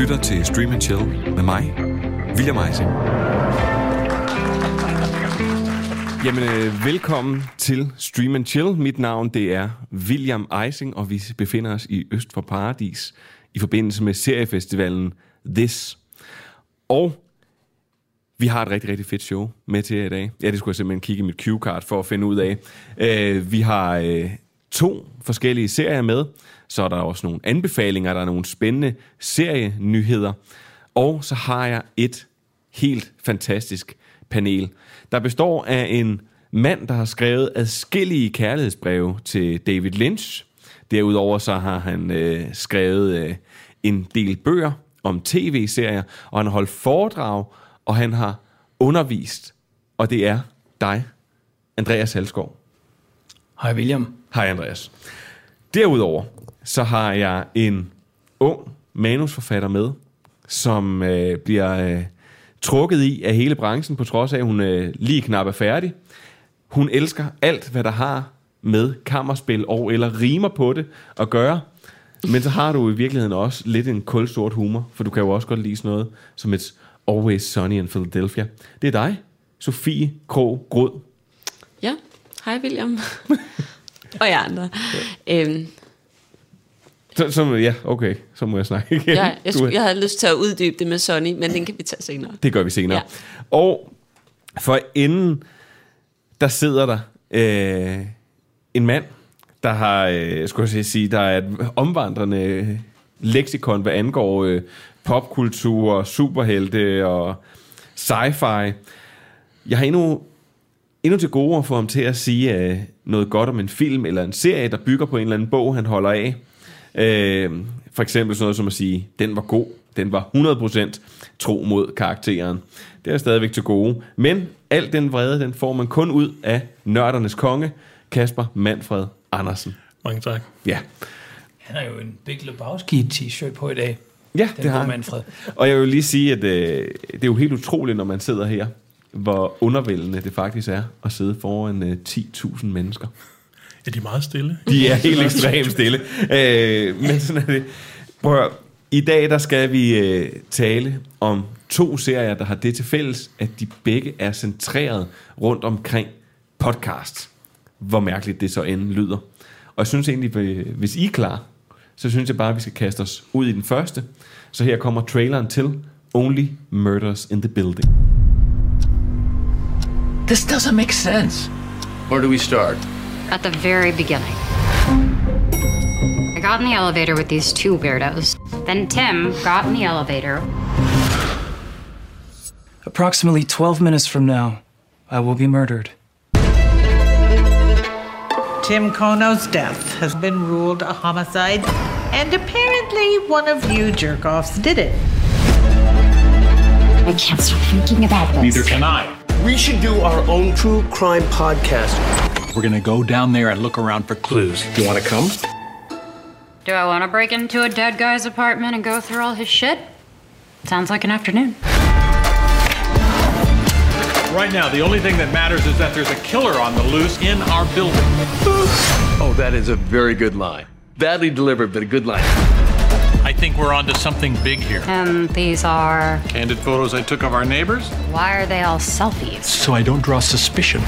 lytter til Stream and Chill med mig, William Eising. Jamen, øh, velkommen til Stream and Chill. Mit navn det er William Eising, og vi befinder os i Øst for Paradis i forbindelse med seriefestivalen This. Og vi har et rigtig, rigtig fedt show med til jer i dag. Ja, det skulle jeg simpelthen kigge i mit cue-card for at finde ud af. Øh, vi har øh, to forskellige serier med. Så er der også nogle anbefalinger, der er nogle spændende serienyheder. Og så har jeg et helt fantastisk panel, der består af en mand, der har skrevet adskillige kærlighedsbreve til David Lynch. Derudover så har han øh, skrevet øh, en del bøger om tv-serier, og han har holdt foredrag, og han har undervist. Og det er dig, Andreas Halskov. Hej William. Hej Andreas. Derudover så har jeg en ung manusforfatter med, som øh, bliver øh, trukket i af hele branchen, på trods af, at hun øh, lige knap er færdig. Hun elsker alt, hvad der har med kammerspil og eller rimer på det at gøre. Men så har du i virkeligheden også lidt en kulsort humor, for du kan jo også godt lide sådan noget som et Always Sunny in Philadelphia. Det er dig, Sofie Krog Grod. Ja, hej William. og jeg andre. Øhm, Så, så, ja, okay, så må jeg snakke igen. jeg, jeg, skulle, jeg havde lyst til at uddybe det med Sonny, men den kan vi tage senere. Det gør vi senere. Ja. Ja. Og for inden, der sidder der øh, en mand, der har, øh, skulle jeg sige, der er et omvandrende leksikon, hvad angår øh, popkultur, superhelte og sci-fi. Jeg har endnu, endnu til gode at få ham til at sige øh, noget godt om en film eller en serie, der bygger på en eller anden bog, han holder af. Øh, for eksempel sådan noget som at sige, den var god, den var 100% tro mod karakteren. Det er stadigvæk til gode. Men al den vrede, den får man kun ud af nørdernes konge, Kasper Manfred Andersen. Mange tak. Ja, Han har jo en Big Lebowski t-shirt på i dag. ja Den det har. Manfred. Og jeg vil lige sige, at øh, det er jo helt utroligt, når man sidder her, hvor undervældende det faktisk er at sidde foran øh, 10.000 mennesker. Ja, de er meget stille. De er helt ekstremt stille. Øh, men sådan er det. Prøv at. I dag der skal vi øh, tale om to serier, der har det til fælles, at de begge er centreret rundt omkring podcast. Hvor mærkeligt det så end lyder. Og jeg synes egentlig, hvis I er klar, så synes jeg bare, at vi skal kaste os ud i den første. Så her kommer traileren til Only Murders in the Building. This doesn't make sense. Where do we start? At the very beginning. I got in the elevator with these two weirdos. Then Tim got in the elevator. Approximately 12 minutes from now, I will be murdered. Tim Kono's death has been ruled a homicide, and apparently one of you jerk offs did it. I can't stop thinking about this. Neither can I. We should do our own true crime podcast. We're gonna go down there and look around for clues. You wanna come? Do I want to break into a dead guy's apartment and go through all his shit? Sounds like an afternoon. Right now, the only thing that matters is that there's a killer on the loose in our building. Oh, that is a very good line. Badly delivered, but a good line. I think we're onto something big here. And these are. Candid photos I took of our neighbors, Why are they all selfies? so I don't draw suspicion.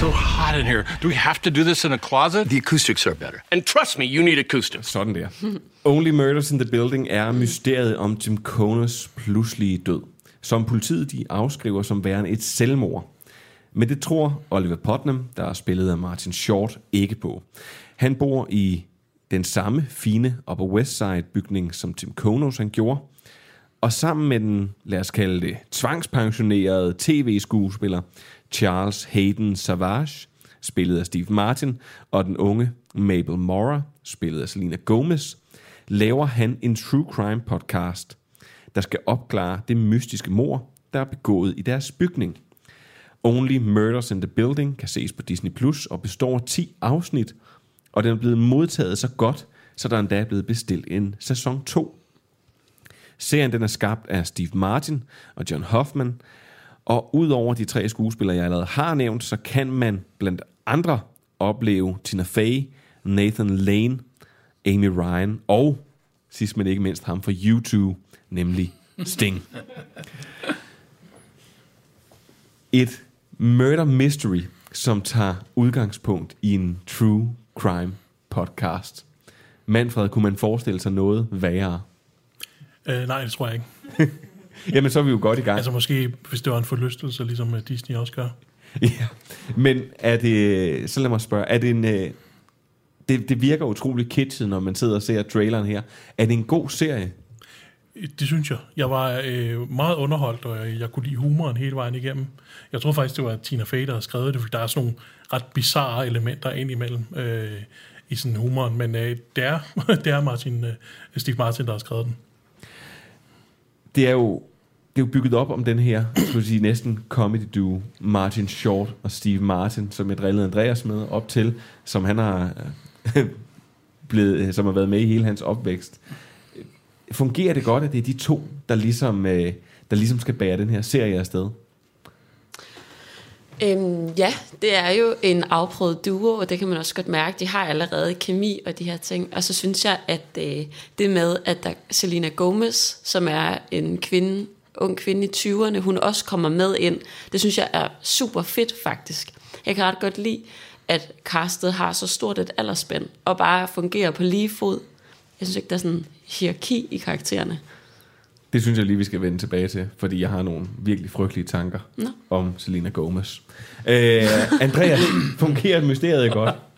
So hot in here. Do we have to do this in a closet? The acoustics are better. And trust me, you need acoustics. Sådan der. Only Murders in the Building er mysteriet om Jim Coners pludselige død, som politiet de afskriver som værende et selvmord. Men det tror Oliver Putnam, der er spillet af Martin Short, ikke på. Han bor i den samme fine Upper West Side bygning, som Tim Konos han gjorde, og sammen med den, lad os kalde det, tvangspensionerede tv-skuespiller Charles Hayden Savage, spillet af Steve Martin, og den unge Mabel Mora, spillet af Selena Gomez, laver han en true crime podcast, der skal opklare det mystiske mor, der er begået i deres bygning. Only Murders in the Building kan ses på Disney Plus og består af 10 afsnit, og den er blevet modtaget så godt, så der endda er blevet bestilt en sæson 2. Serien den er skabt af Steve Martin og John Hoffman, og udover de tre skuespillere, jeg allerede har nævnt, så kan man blandt andre opleve Tina Fey, Nathan Lane, Amy Ryan og sidst men ikke mindst ham fra YouTube, nemlig Sting. Et murder mystery, som tager udgangspunkt i en true crime podcast. Manfred, kunne man forestille sig noget værre? Øh, nej, det tror jeg ikke. Jamen, så er vi jo godt i gang. Altså måske, hvis det var en forlystelse, ligesom øh, Disney også gør. Ja. Men er det, så lad mig spørge, er det en, øh, det, det virker utrolig kitschet, når man sidder og ser traileren her. Er det en god serie? Det synes jeg. Jeg var øh, meget underholdt, og jeg, jeg kunne lide humoren hele vejen igennem. Jeg tror faktisk, det var Tina Fey, der havde skrevet det, fordi der er sådan nogle ret bizarre elementer ind imellem øh, i sådan humoren. Men øh, det, er, det er Martin, øh, Steve Martin, der har skrevet den. Det er jo, det er jo bygget op om den her, skulle jeg sige, næsten comedy duo, Martin Short og Steve Martin, som jeg drillede Andreas med op til, som han har øh, blevet, øh, som har været med i hele hans opvækst. Fungerer det godt, at det er de to, der ligesom, øh, der ligesom skal bære den her serie afsted? Øhm, ja, det er jo en afprøvet duo, og det kan man også godt mærke. De har allerede kemi og de her ting. Og så synes jeg, at øh, det med, at der Selena Gomez, som er en kvinde, ung kvinde i 20'erne, hun også kommer med ind, det synes jeg er super fedt faktisk. Jeg kan ret godt lide, at castet har så stort et aldersspænd, og bare fungerer på lige fod. Jeg synes ikke, der er sådan hierarki i karaktererne. Det synes jeg lige, vi skal vende tilbage til, fordi jeg har nogle virkelig frygtelige tanker Nå. om Selena Gomez. Øh, Andreas, fungerer mysteriet godt?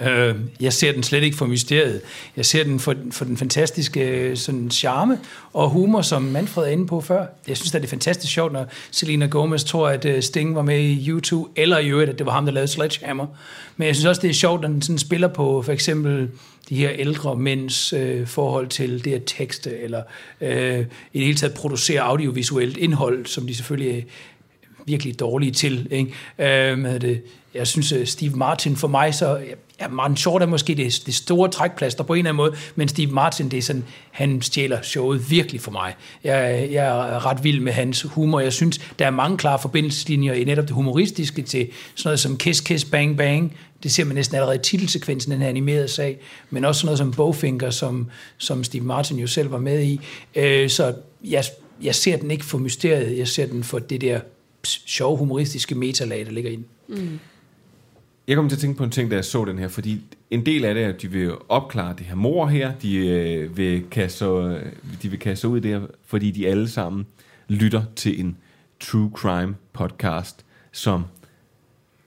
Øh, jeg ser den slet ikke for mysteriet. Jeg ser den for, for den fantastiske øh, sådan, charme og humor, som Manfred er inde på før. Jeg synes, at det er fantastisk sjovt, når Selena Gomez tror, at øh, Sting var med i U2, eller i øvrigt, at det var ham, der lavede Sledgehammer. Men jeg synes også, det er sjovt, når den sådan spiller på for eksempel de her ældre mænds øh, forhold til det at tekste, eller øh, i det hele taget producere audiovisuelt indhold, som de selvfølgelig virkelig dårlige til. Ikke? Øh, hvad det? Jeg synes, øh, Steve Martin for mig, så ja, Martin Short er måske det, det store trækplaster på en eller anden måde, men Steve Martin, det er sådan, han stjæler showet virkelig for mig. Jeg, jeg er ret vild med hans humor. Jeg synes, der er mange klare forbindelseslinjer i netop det humoristiske til sådan noget som Kiss Kiss Bang Bang. Det ser man næsten allerede i titelsekvensen, den her animerede sag, men også sådan noget som Bowfinger, som, som Steve Martin jo selv var med i. Øh, så jeg, jeg ser den ikke for mysteriet, jeg ser den for det der sjove humoristiske metalag, der ligger i den. Mm. Jeg kommer til at tænke på en ting, da jeg så den her, fordi en del af det er, at de vil opklare det her mor her, de, øh, vil kaste, øh, de vil kaste ud i det her, fordi de alle sammen lytter til en true crime podcast, som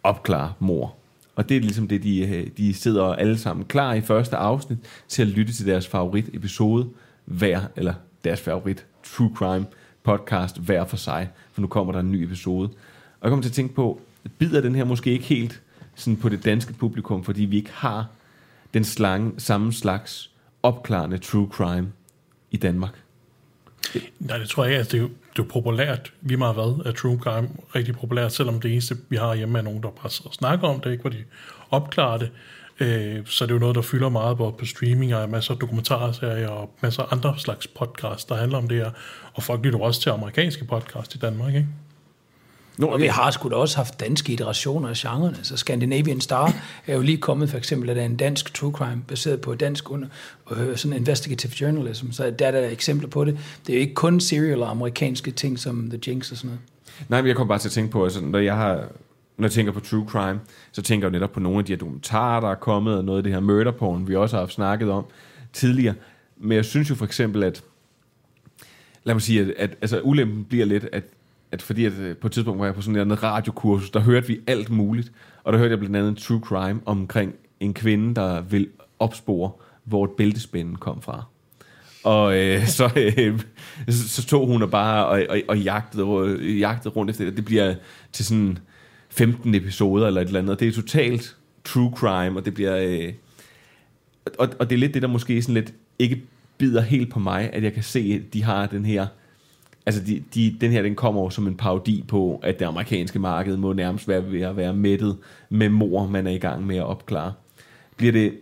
opklarer mor. Og det er ligesom det, de, øh, de sidder alle sammen klar i første afsnit til at lytte til deres favorit episode hver, eller deres favorit true crime podcast hver for sig, for nu kommer der en ny episode. Og jeg kommer til at tænke på, bider den her måske ikke helt sådan på det danske publikum, fordi vi ikke har den slange, samme slags opklarende true crime i Danmark. Nej, det tror jeg ikke. Altså, det, er jo, det er jo populært. Vi har været af true crime rigtig populært, selvom det eneste, vi har hjemme, er nogen, der bare sidder og snakker om det, ikke hvor de opklarer det. Øh, så det er jo noget, der fylder meget både på streaming og masser af dokumentarserier og masser af andre slags podcasts, der handler om det her. Og folk lytter også til amerikanske podcasts i Danmark, ikke? Nå, og vi har sgu da også haft danske iterationer af genrerne. Så Scandinavian Star er jo lige kommet for eksempel, at der er en dansk true crime, baseret på dansk under, øh, sådan investigative journalism. Så der er der eksempler på det. Det er jo ikke kun serial og amerikanske ting som The Jinx og sådan noget. Nej, men jeg kommer bare til at tænke på, altså, når jeg har når jeg tænker på true crime, så tænker jeg jo netop på nogle af de her dokumentarer, der er kommet, og noget af det her murder porn, vi også har haft snakket om tidligere. Men jeg synes jo for eksempel, at lad mig sige, at, at altså, ulempen bliver lidt, at, at fordi at øh, på et tidspunkt var jeg på sådan en radiokursus, der hørte vi alt muligt, og der hørte jeg blandt andet true crime omkring en kvinde, der vil opspore, hvor et bæltespænde kom fra. Og øh, så, øh, så tog hun og bare og, og, og jagtede, øh, jagtede rundt efter det. Det bliver til sådan 15 episoder eller et eller andet. Det er totalt true crime, og det bliver... Øh, og, og det er lidt det, der måske sådan lidt ikke bider helt på mig, at jeg kan se, at de har den her... Altså, de, de, den her, den kommer som en parodi på, at det amerikanske marked må nærmest være ved at være mættet med mor, man er i gang med at opklare. Bliver det...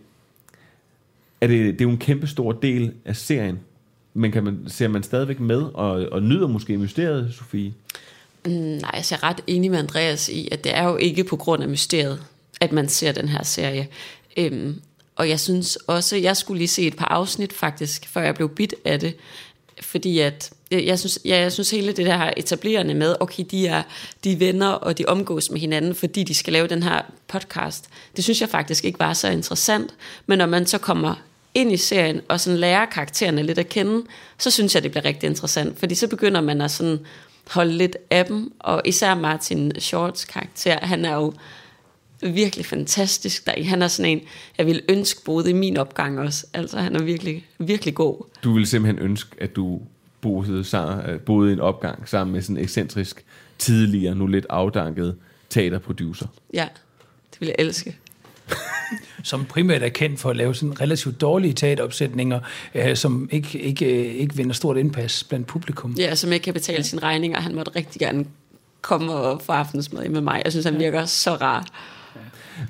Er det, det er jo en kæmpe stor del af serien, men kan man, ser man stadigvæk med og, og nyder måske mysteriet, Sofie? Mm, nej, altså, jeg er ret enig med Andreas i, at det er jo ikke på grund af mysteriet, at man ser den her serie. Øhm, og jeg synes også, jeg skulle lige se et par afsnit faktisk, før jeg blev bit af det. Fordi at, jeg, jeg synes, ja, jeg synes hele det der etablerende med, okay, de er, de er venner, og de omgås med hinanden, fordi de skal lave den her podcast. Det synes jeg faktisk ikke var så interessant. Men når man så kommer ind i serien, og sådan lærer karaktererne lidt at kende, så synes jeg, det bliver rigtig interessant. Fordi så begynder man at sådan holde lidt af dem, og især Martin Shorts karakter, han er jo virkelig fantastisk. Der. Han er sådan en, jeg vil ønske boede i min opgang også. Altså, han er virkelig, virkelig god. Du ville simpelthen ønske, at du boede, sammen, øh, boede i en opgang sammen med sådan en ekscentrisk, tidligere, nu lidt afdanket teaterproducer. Ja, det vil jeg elske. Som primært er kendt for at lave sådan relativt dårlige teateropsætninger, øh, som ikke, ikke, øh, ikke vinder stort indpas blandt publikum. Ja, som ikke kan betale sine regninger. Han måtte rigtig gerne komme og få aftensmad med mig. Jeg synes, han virker så rar.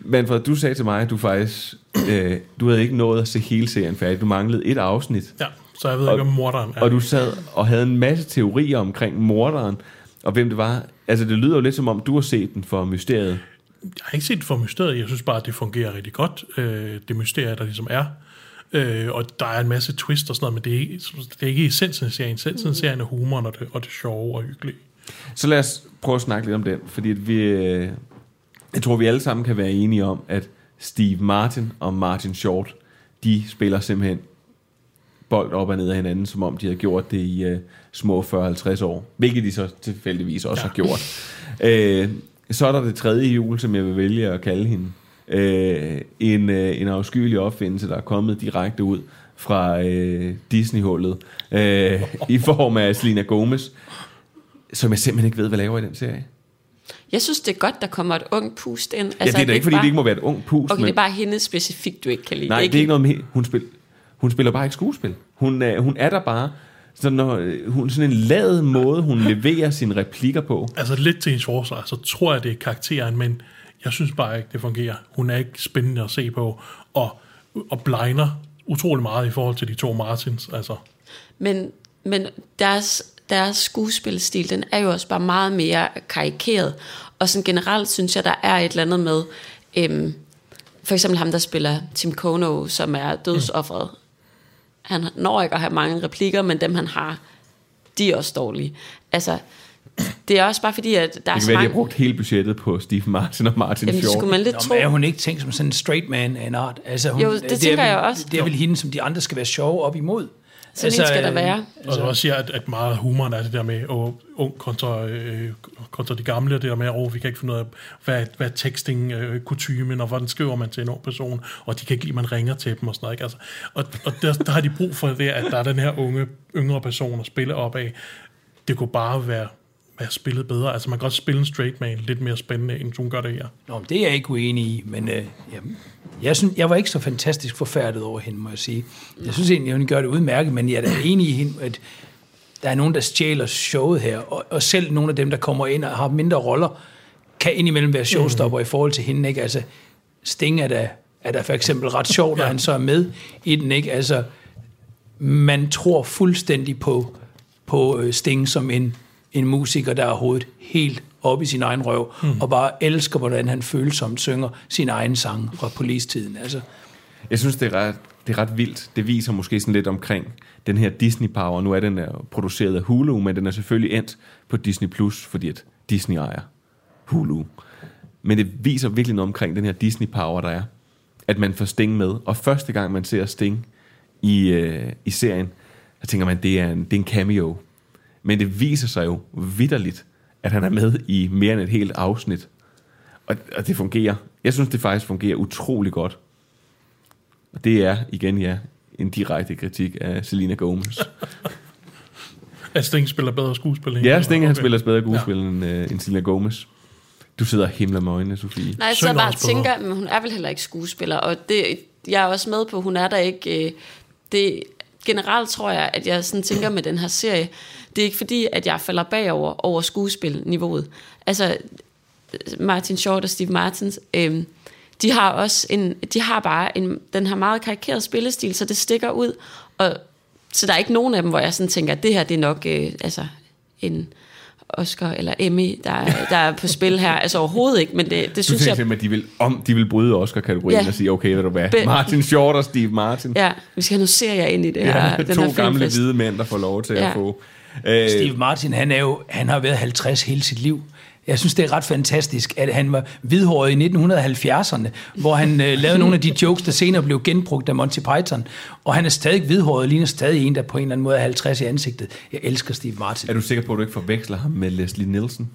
Manfred, du sagde til mig, at du faktisk øh, du havde ikke nået at se hele serien færdig. Du manglede et afsnit. Ja, så jeg ved og, ikke, om morderen er. Og du sad og havde en masse teorier omkring morderen, og hvem det var. Altså, det lyder jo lidt som om, du har set den for mysteriet. Jeg har ikke set det for mysteriet. Jeg synes bare, at det fungerer rigtig godt, øh, det mysterie, der ligesom er. Øh, og der er en masse twist og sådan noget, men det er, ikke, det er ikke essensen af serien. Essensen af serien er humoren og det, og det sjove og hyggelige. Så lad os prøve at snakke lidt om den, fordi vi, øh, jeg tror, vi alle sammen kan være enige om, at Steve Martin og Martin Short, de spiller simpelthen bold op og ned af hinanden, som om de har gjort det i uh, små 40-50 år. Hvilket de så tilfældigvis også ja. har gjort. Uh, så er der det tredje jul, som jeg vil vælge at kalde hende. Uh, en, uh, en afskyelig opfindelse, der er kommet direkte ud fra uh, Disney-hullet uh, i form af Selena Gomez, som jeg simpelthen ikke ved, hvad laver i den serie. Jeg synes, det er godt, der kommer et ung pust ind. Altså, ja, det er da ikke, ikke fordi bare, det ikke må være et ung pust. Okay, men... det er bare hende specifikt, du ikke kan lide. Nej, det er ikke, det er ikke noget med hun, spil, hun spiller bare ikke skuespil. Hun, er, hun er der bare. Så når, hun sådan en lad måde, hun leverer sine replikker på. Altså lidt til hendes forsvar, så tror jeg, det er karakteren, men jeg synes bare ikke, det fungerer. Hun er ikke spændende at se på, og, og blinder utrolig meget i forhold til de to Martins. Altså. Men, men deres, deres skuespilstil, den er jo også bare meget mere karikeret. Og sådan generelt synes jeg, der er et eller andet med, øhm, for eksempel ham, der spiller Tim Kono, som er dødsofferet. Mm. Han når ikke at have mange replikker, men dem han har, de er også dårlige. Altså, det er også bare fordi, at der det er så mange... Det de har brugt hele budgettet på Steve Martin og Martin Jamen, Fjord. skulle man lidt Nå, tro. er hun ikke tænkt som sådan en straight man af en art? Altså, hun, Jo, det er tænker vel, jeg også. Det er vel hende, som de andre skal være sjove op imod. Sådan altså, en skal der være. Altså, og så også siger, at, at meget af humoren er det der med og ung kontra, øh, kontra de gamle, det der med, at oh, vi kan ikke finde ud af, hvad, hvad er texting øh, kutumen, og hvordan skriver man til en ung person, og de kan ikke lide, at man ringer til dem og sådan noget. Ikke? Altså, og og der, der har de brug for det, at der er den her unge, yngre person at spille op af. Det kunne bare være være spillet bedre. Altså man kan godt spille en straight man lidt mere spændende, end hun gør det her. Nå, men det er jeg ikke uenig i, men øh, jamen, jeg, synes, jeg var ikke så fantastisk forfærdet over hende, må jeg sige. Jeg synes egentlig, hun gør det udmærket, men jeg er da enig i hende, at der er nogen, der stjæler showet her, og, og selv nogle af dem, der kommer ind og har mindre roller, kan indimellem være showstopper mm. i forhold til hende. Ikke? Altså, Sting er da, er da for eksempel ret sjov, når ja. han så er med i den. Ikke? Altså, man tror fuldstændig på, på øh, Sting som en, en musiker, der er hovedet helt op i sin egen røv, mm. og bare elsker, hvordan han følsomt synger sin egen sang fra polistiden. Altså. Jeg synes, det er, ret, det er ret vildt. Det viser måske sådan lidt omkring den her Disney-power. Nu er den er produceret af Hulu, men den er selvfølgelig endt på Disney+, Plus, fordi at Disney ejer Hulu. Men det viser virkelig noget omkring den her Disney-power, der er. At man får Sting med. Og første gang, man ser Sting i, øh, i serien, så tænker man, det er en, det er en cameo. Men det viser sig jo vidderligt, at han er med i mere end et helt afsnit. Og, og det fungerer. Jeg synes, det faktisk fungerer utrolig godt. Og det er, igen ja, en direkte kritik af Selena Gomez. at Sting spiller bedre skuespil end Ja, Sting okay. han spiller bedre skuespil ja. end, uh, end Selena Gomez. Du sidder og himler med øjnene, Sofie. Nej, så bare tænker, men hun er vel heller ikke skuespiller, og det, jeg er også med på, hun er der ikke... Øh, det, generelt tror jeg, at jeg sådan tænker med den her serie, det er ikke fordi, at jeg falder bagover over skuespilniveauet. Altså, Martin Short og Steve Martins, øh, de har også en, de har bare en, den her meget karikerede spillestil, så det stikker ud, og så der er ikke nogen af dem, hvor jeg sådan tænker, at det her det er nok øh, altså en Oscar eller Emmy, der, er- der er på spil her. Altså overhovedet ikke, men det, det Du synes tænker jeg... simpelthen, at de vil, om de vil bryde Oscar-kategorien Ja. og sige, okay, ved du hvad, Be- Martin Short og Steve Martin. Ja, vi skal have nu serier ind i det her, Ja, den to her gamle hvide mænd, der får lov til Ja. at få. Øh, Steve Martin, han, er jo, han har været 50 hele sit liv. Jeg synes, det er ret fantastisk, at han var hvidhåret i 1970'erne, hvor han øh, lavede nogle af de jokes, der senere blev genbrugt af Monty Python. Og han er stadig hvidhåret ligner stadig en, der på en eller anden måde er 50 i ansigtet. Jeg elsker Steve Martin. er du sikker på, at du ikke forveksler ham med Leslie Nielsen?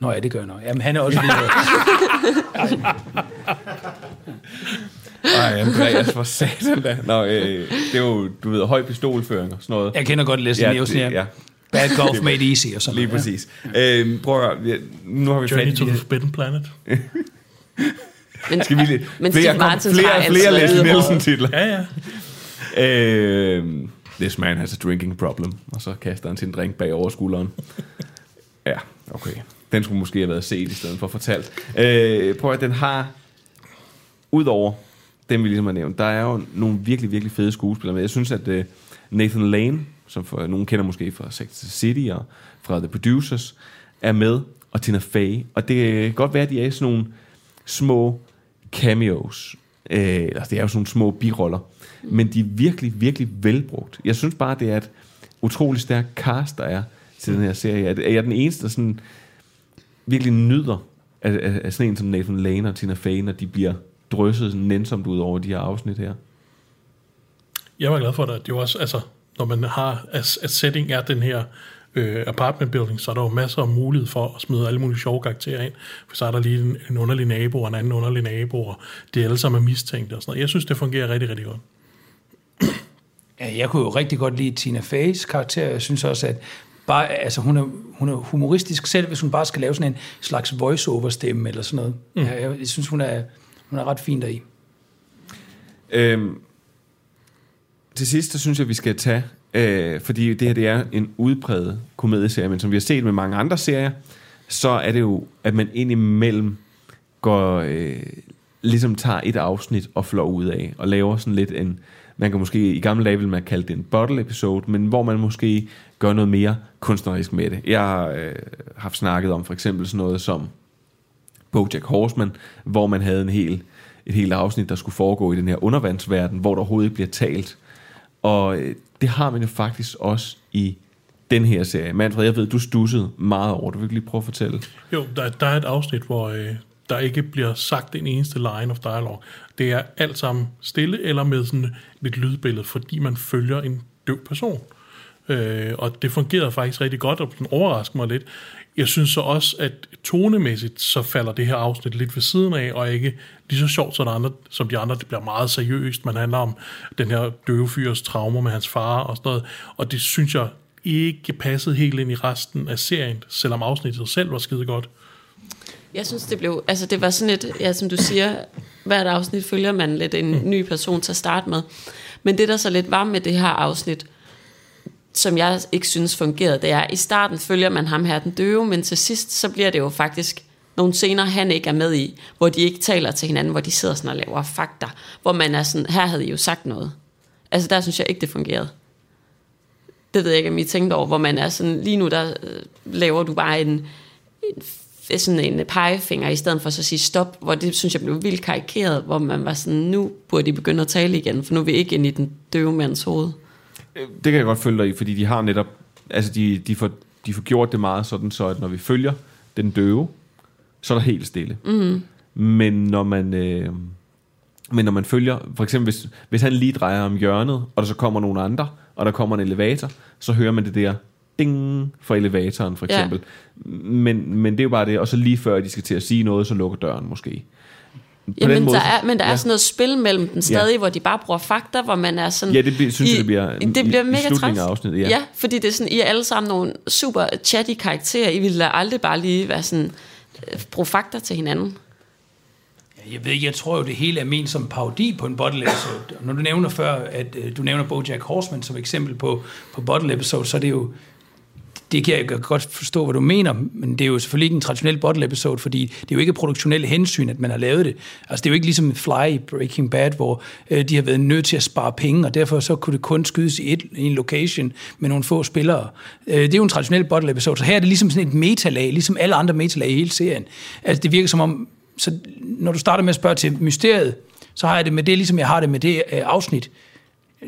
Nå ja, det gør jeg nok. Jamen, han er også hvidhåret. Nej, Andreas, for satan da. Nå, øh, det er jo, du ved, høj pistolføring og sådan noget. Jeg kender godt Leslie Ja, Nielsen, ja. ja. Bad Golf Made Easy og sådan Lige noget. præcis. Øh, prøv at høre, nu har vi fat Journey i to the Forbidden Planet. Men, Skal vi lige, men flere, Steve kom, Martins flere, har flere altid Leslie været Nielsen titler. Ja, ja. Øh, this man has a drinking problem. Og så kaster han sin drink bag over skulderen. Ja, okay. Den skulle måske have været set i stedet for fortalt. Øh, prøv at den har, udover dem vi ligesom har nævnt, der er jo nogle virkelig, virkelig fede skuespillere med. Jeg synes, at øh, Nathan Lane, som for, nogen kender måske fra Sex City og fra The Producers, er med, og Tina Fey. Og det kan godt være, at de er sådan nogle små cameos. Øh, altså, det er jo sådan nogle små biroller. Men de er virkelig, virkelig velbrugt. Jeg synes bare, det er et utrolig stærkt cast, der er til den her serie. At- Er jeg den eneste, der sådan virkelig nyder af, af, af sådan en som Nathan Lane og Tina Fey, når de bliver drysset sådan nænsomt ud over de her afsnit her? Jeg var glad for det. Det er jo også, altså, når man har, at, at setting er den her øh, apartment building, så er der jo masser af mulighed for at smide alle mulige sjove karakterer ind. For så er der lige en, en underlig nabo og en anden underlig nabo, og det er alle sammen er mistænkte og sådan noget. Jeg synes, det fungerer rigtig, rigtig godt. Ja, jeg kunne jo rigtig godt lide Tina Fey's karakter. Jeg synes også, at bare, altså, hun, er, hun er humoristisk selv, hvis hun bare skal lave sådan en slags voice-over-stemme eller sådan noget. Mm. Ja, jeg, jeg synes, hun er, hun er ret fin deri. Øhm, til sidst, så synes jeg, vi skal tage, øh, fordi det her det er en udpræget komedieserie, men som vi har set med mange andre serier, så er det jo, at man indimellem går, øh, ligesom tager et afsnit og flår ud af, og laver sådan lidt en, man kan måske, i gamle dage ville man kalde det en bottle episode, men hvor man måske gør noget mere kunstnerisk med det. Jeg har øh, haft snakket om for eksempel sådan noget som Bojack Horseman, hvor man havde en hel, et helt afsnit, der skulle foregå i den her undervandsverden, hvor der overhovedet ikke bliver talt. Og øh, det har man jo faktisk også i den her serie. Manfred, jeg ved, du stussede meget over. Du vil lige prøve at fortælle. Jo, der, der er et afsnit, hvor øh, der ikke bliver sagt en eneste line of dialogue. Det er alt sammen stille eller med sådan lidt lydbillede, fordi man følger en døv person. Øh, og det fungerede faktisk rigtig godt, og den overraskede mig lidt. Jeg synes så også, at tonemæssigt, så falder det her afsnit lidt ved siden af, og ikke lige så sjovt som, de andre, som de andre. Det bliver meget seriøst. Man handler om den her døve fyrs traumer med hans far og sådan noget. Og det synes jeg ikke passede helt ind i resten af serien, selvom afsnittet selv var skide godt. Jeg synes, det blev, altså det var sådan et, ja, som du siger, hvert afsnit følger man lidt en ny person til at starte med. Men det, der så lidt var med det her afsnit, som jeg ikke synes fungerede, det er, i starten følger man ham her, den døve, men til sidst, så bliver det jo faktisk nogle scener, han ikke er med i, hvor de ikke taler til hinanden, hvor de sidder sådan og laver fakta, hvor man er sådan, her havde I jo sagt noget. Altså der synes jeg ikke, det fungerede. Det ved jeg ikke, om I tænkte over, hvor man er sådan, lige nu der øh, laver du bare en, en sådan en pegefinger, i stedet for så at sige stop, hvor det synes jeg blev vildt karikeret, hvor man var sådan, nu burde de begynde at tale igen, for nu er vi ikke inde i den døve mands hoved. Det kan jeg godt følge dig i, fordi de har netop, altså de, de, får, de får gjort det meget sådan, så at når vi følger den døve, så er der helt stille. Mm. Men når man... Øh, men når man følger, for eksempel hvis, hvis han lige drejer om hjørnet, og der så kommer nogle andre, og der kommer en elevator, så hører man det der ding fra elevatoren for Ja. eksempel. Men, men det er jo bare det, og så lige før de skal til at sige noget, så lukker døren måske. På den Jamen, måde- der er, men der er ja. sådan noget spil mellem dem stadig, ja. hvor de bare bruger fakta, hvor man er sådan... Ja, det bliver- synes jeg, det bliver i- det bliver i mega slutningen træls. af afsnittet, ja. ja. fordi det er sådan, I er alle sammen nogle super chatty karakterer. I ville aldrig bare lige være sådan, øh, bruge fakta til hinanden. Jeg ved ikke, jeg tror jo, det hele er ment som parodi på en bottle episode. Og Når du nævner før, at øh, du nævner Bojack Horseman som eksempel på, på bottle episode, så er det jo det kan jeg godt forstå, hvad du mener, men det er jo selvfølgelig ikke en traditionel bottle episode, fordi det er jo ikke produktionelle hensyn, at man har lavet det. Altså det er jo ikke ligesom Fly i Breaking Bad, hvor øh, de har været nødt til at spare penge, og derfor så kunne det kun skydes i, et, i en location med nogle få spillere. Øh, det er jo en traditionel bottle episode, så her er det ligesom sådan et metalag, ligesom alle andre metalag i hele serien. Altså det virker som om, så når du starter med at spørge til mysteriet, så har jeg det med det, ligesom jeg har det med det øh, afsnit.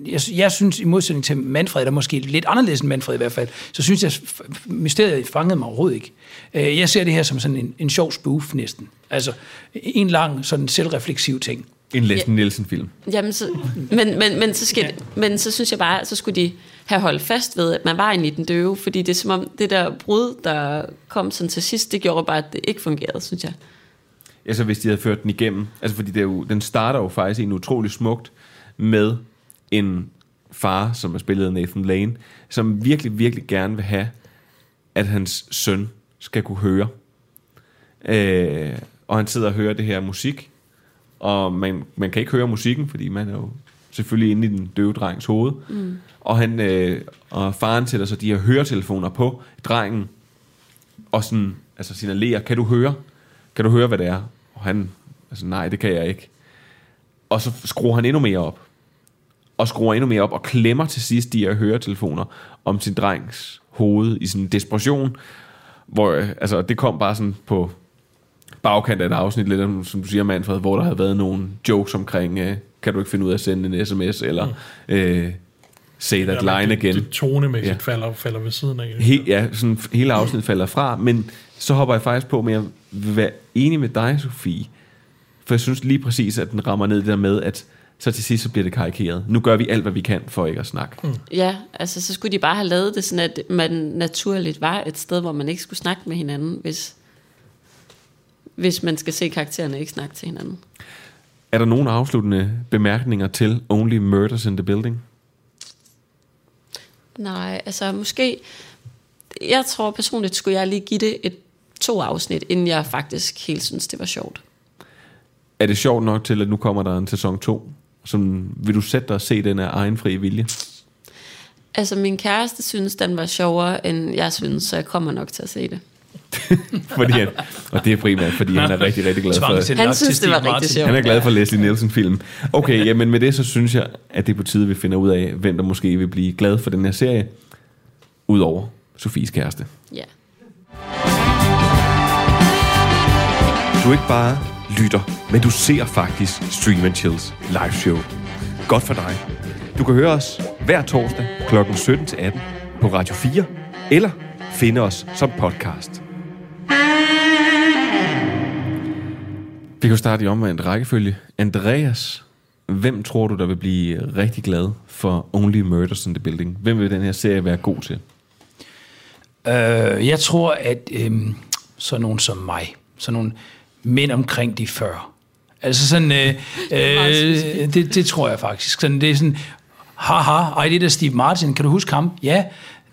Jeg, jeg synes, i modsætning til Manfred, der måske lidt anderledes end Manfred i hvert fald, så synes jeg, mysteriet fangede mig overhovedet ikke. Øh, Jeg ser det her som sådan en, en sjov spoof næsten. Altså en lang, sådan selvrefleksiv ting. En Leslie Nielsen-film. Jamen, så, men, men, men, så skal, men så synes jeg bare, så skulle de have holdt fast ved, at man var inde i den døve, fordi det er som om, det der brud, der kom sådan til sidst, det gjorde bare, at det ikke fungerede, synes jeg. Altså hvis de havde ført den igennem. Altså fordi det er jo, den starter jo faktisk en utrolig smukt med en far, som er spillet af Nathan Lane, som virkelig, virkelig gerne vil have, at hans søn skal kunne høre. Øh, og han sidder og hører det her musik, og man, man kan ikke høre musikken, fordi man er jo selvfølgelig inde i den døve drengs hoved. Mm. Og, han, øh, og faren sætter så de her høretelefoner på drengen, og sådan, altså signalerer, kan du høre? Kan du høre, hvad det er? Og han, altså nej, det kan jeg ikke. Og så skruer han endnu mere op. Og skruer endnu mere op, og klemmer til sidst de her høretelefoner om sin drengs hoved i sådan en desperation. Hvor, øh, altså, det kom bare sådan på bagkant af et afsnit, lidt om, som du siger, Manfred, hvor der havde været nogle jokes omkring, øh, kan du ikke finde ud af at sende en sms, eller øh, say that men line det, again. Det tonemæssigt Ja. ja. falder, falder ved siden af. He, ja, sådan hele afsnittet falder fra, men så hopper jeg faktisk på med at være enig med dig, Sofie. For jeg synes lige præcis, at den rammer ned det der med, at så til sidst så bliver det karikeret. Nu gør vi alt, hvad vi kan for ikke at snakke. Mm. Ja, altså så skulle de bare have lavet det sådan, at man naturligt var et sted, hvor man ikke skulle snakke med hinanden, hvis, hvis man skal se karaktererne ikke snakke til hinanden. Er der nogle afsluttende bemærkninger til Only Murders in the Building? Nej, altså måske... Jeg tror personligt, skulle jeg lige give det et to afsnit, inden jeg faktisk helt synes, det var sjovt. Er det sjovt nok til, at nu kommer der en sæson 2? Som, vil du sætte dig og se den af egen fri vilje? Altså, min kæreste synes, den var sjovere, end jeg synes, så jeg kommer nok til at se det. Fordi han, og det er primært, fordi han er rigtig, rigtig glad for Han synes, det var rigtig sjovt. Han er glad for Leslie Nielsen-film. Okay, jamen med det, så synes jeg, at det er på tide, at vi finder ud af, hvem der måske vil blive glad for den her serie, udover Sofies kæreste. Ja. Du ikke bare lytter, men du ser faktisk Stream and Chills live show. Godt for dig. Du kan høre os hver torsdag kl. 17-18 på Radio 4, eller finde os som podcast. Vi kan starte i omvendt rækkefølge. Andreas, hvem tror du, der vil blive rigtig glad for Only Murders in the Building? Hvem vil den her serie være god til? Øh, jeg tror, at øh, sådan nogen som mig, sådan nogle mænd omkring de 40, altså sådan, øh, øh, det, det tror jeg faktisk. Sådan, det er sådan, haha, ej, det er da Steve Martin, kan du huske ham? Ja,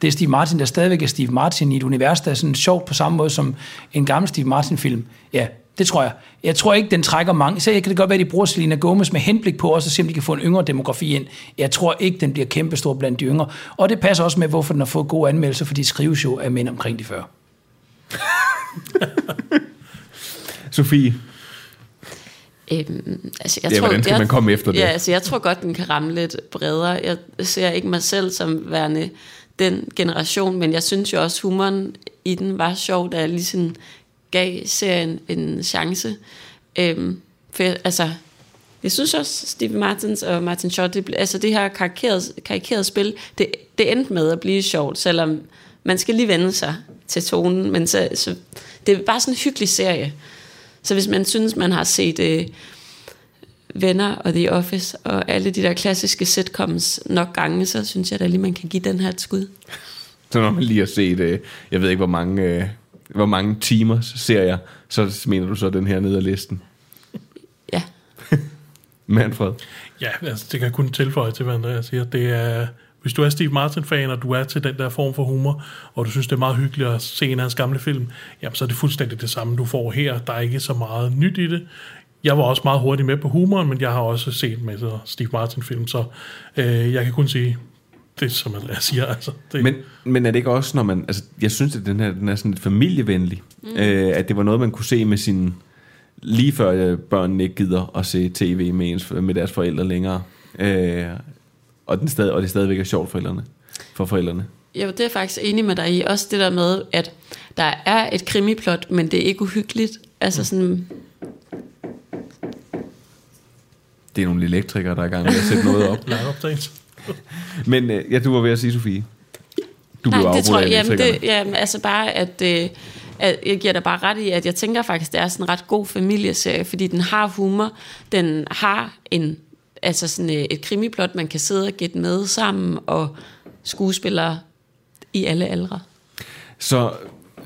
det er Steve Martin, der stadigvæk er Steve Martin i et univers, der er sådan sjovt på samme måde som en gammel Steve Martin-film. Ja, det tror jeg. Jeg tror ikke, den trækker mange. Så kan det godt være, at de bruger Selena Gomez med henblik på også at se, om de kan få en yngre demografi ind. Jeg tror ikke, den bliver kæmpestor blandt de yngre. Og det passer også med, hvorfor den har fået gode anmeldelser, fordi det skrives jo af mænd omkring de 40. Sofie, Øhm, altså, jeg Ja, tror, hvordan skal jeg, man komme efter det? Ja, altså, jeg tror godt, den kan ramme lidt bredere. Jeg ser ikke mig selv som værende den generation, men jeg synes jo også, humoren i den var sjov, da jeg lige sådan gav serien en chance. Øhm, for jeg, altså, jeg synes også, Steve Martins og Martin Short, det, altså det her karikerede, karikerede spil, det, det endte med at blive sjovt, selvom man skal lige vende sig til tonen, men så, så det er bare sådan en hyggelig serie. Så hvis man synes, man har set øh, Venner og The Office og alle de der klassiske sitcoms nok gange, så synes jeg da lige, man kan give den her et skud. Så når man lige har set, øh, jeg ved ikke, hvor mange, øh, hvor mange timer serier, så mener du så den her ned ad listen. Ja. Manfred. Ja, altså, det kan jeg kun tilføje til, hvad Andreas siger. Det er, hvis du er Steve Martin-fan, og du er til den der form for humor, og du synes, det er meget hyggeligt at se en af hans gamle film, jamen, så er det fuldstændig det samme, du får her. Der er ikke så meget nyt i det. Jeg var også meget hurtigt med på humoren, men jeg har også set med Steve Martin-film, så øh, jeg kan kun sige, det som jeg siger. Altså, det, Men, men er det ikke også, når man... Altså, jeg synes, at den her den er sådan lidt familievenlig. Mm. Øh, at det var noget, man kunne se med sin... Lige før øh, børnene ikke gider at se tv med, ens, med deres forældre længere. Øh, og, den stadig, og det stadigvæk er sjovt for forældrene. For forældrene. Jo, det er jeg faktisk enig med dig i. Også det der med, at der er et krimiplot, men det er ikke uhyggeligt. Altså sådan, Det er nogle elektrikere, der er i gang med at sætte noget op. live update. Men øh, ja, du var ved at sige, Sofie. Du blev Nej, det afbrudt tror jeg, jamen, det, jamen, altså bare, at, øh, at jeg giver dig bare ret i, at jeg tænker faktisk, det er sådan en ret god familieserie, fordi den har humor, den har en, altså sådan øh, et krimiplot, man kan sidde og gætte med sammen, og skuespillere i alle aldre. Så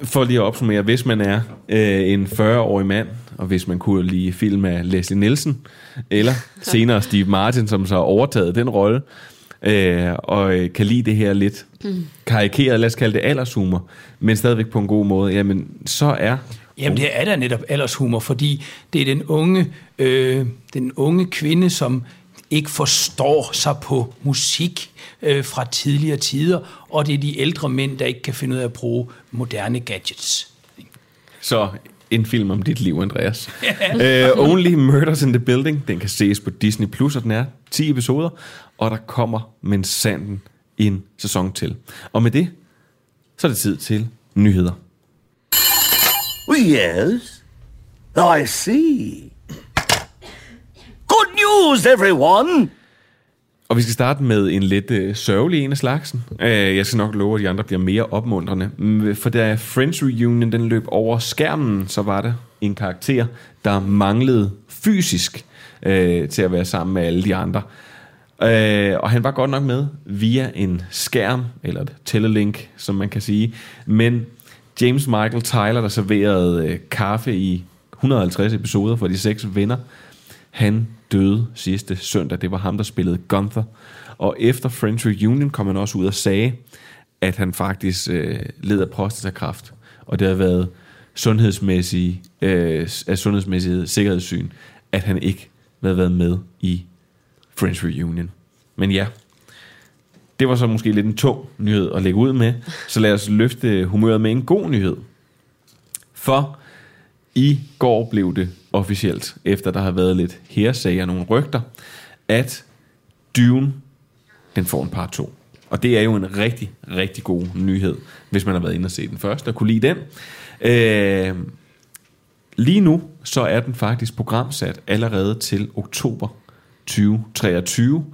for lige at opsummere, hvis man er øh, en 40-årig mand, og hvis man kunne lide film af Leslie Nielsen, eller senere Steve Martin, som så har overtaget den rolle, øh, og øh, kan lide det her lidt karikeret, lad os kalde det aldershumor, men stadigvæk på en god måde, jamen så er Jamen det er da netop aldershumor, fordi det er den unge, øh, den unge kvinde, som ikke forstår sig på musik øh, fra tidligere tider, og det er de ældre mænd, der ikke kan finde ud af at bruge moderne gadgets. Så en film om dit liv, Andreas. uh, Only Murders in the Building, den kan ses på Disney+, Plus, og den er 10 episoder, og der kommer med sanden en sæson til. Og med det, så er det tid til nyheder. Yes. I see. News, everyone! Og vi skal starte med en lidt øh, sørgelig en af slagsen. Øh, jeg skal nok love, at de andre bliver mere opmuntrende. Mm, for da Friends Reunion den løb over skærmen, så var det en karakter, der manglede fysisk øh, til at være sammen med alle de andre. Øh, og han var godt nok med via en skærm, eller et telelink, som man kan sige. Men James Michael Tyler, der serverede øh, kaffe i 150 episoder for de seks venner, han døde sidste søndag. Det var ham, der spillede Gunther. Og efter French Reunion kom han også ud og sagde, at han faktisk øh, led af prostatakræft. Og det har været sundhedsmæssige, øh, af sundhedsmæssige sikkerhedssyn, at han ikke havde været med i French Reunion. Men ja, det var så måske lidt en tung nyhed at lægge ud med. Så lad os løfte humøret med en god nyhed. For i går blev det officielt, efter der har været lidt hersager og nogle rygter, at Dune, den får en par 2. Og det er jo en rigtig, rigtig god nyhed, hvis man har været inde og se den først og kunne lide den. Øh, lige nu, så er den faktisk programsat allerede til oktober 2023.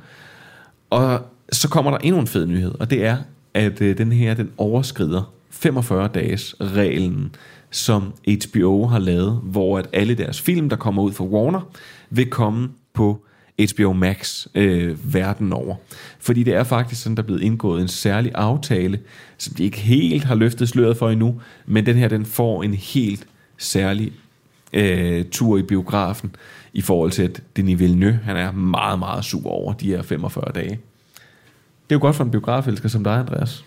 Og så kommer der endnu en fed nyhed, og det er, at øh, den her, den overskrider 45 dages reglen, som HBO har lavet, hvor at alle deres film, der kommer ud fra Warner, vil komme på HBO Max øh, verden over. Fordi det er faktisk sådan, der er blevet indgået en særlig aftale, som de ikke helt har løftet sløret for endnu, men den her, den får en helt særlig øh, tur i biografen, i forhold til, at Denis Villeneuve, han er meget, meget sur over de her 45 dage. Det er jo godt for en biografelsker som dig, Andreas.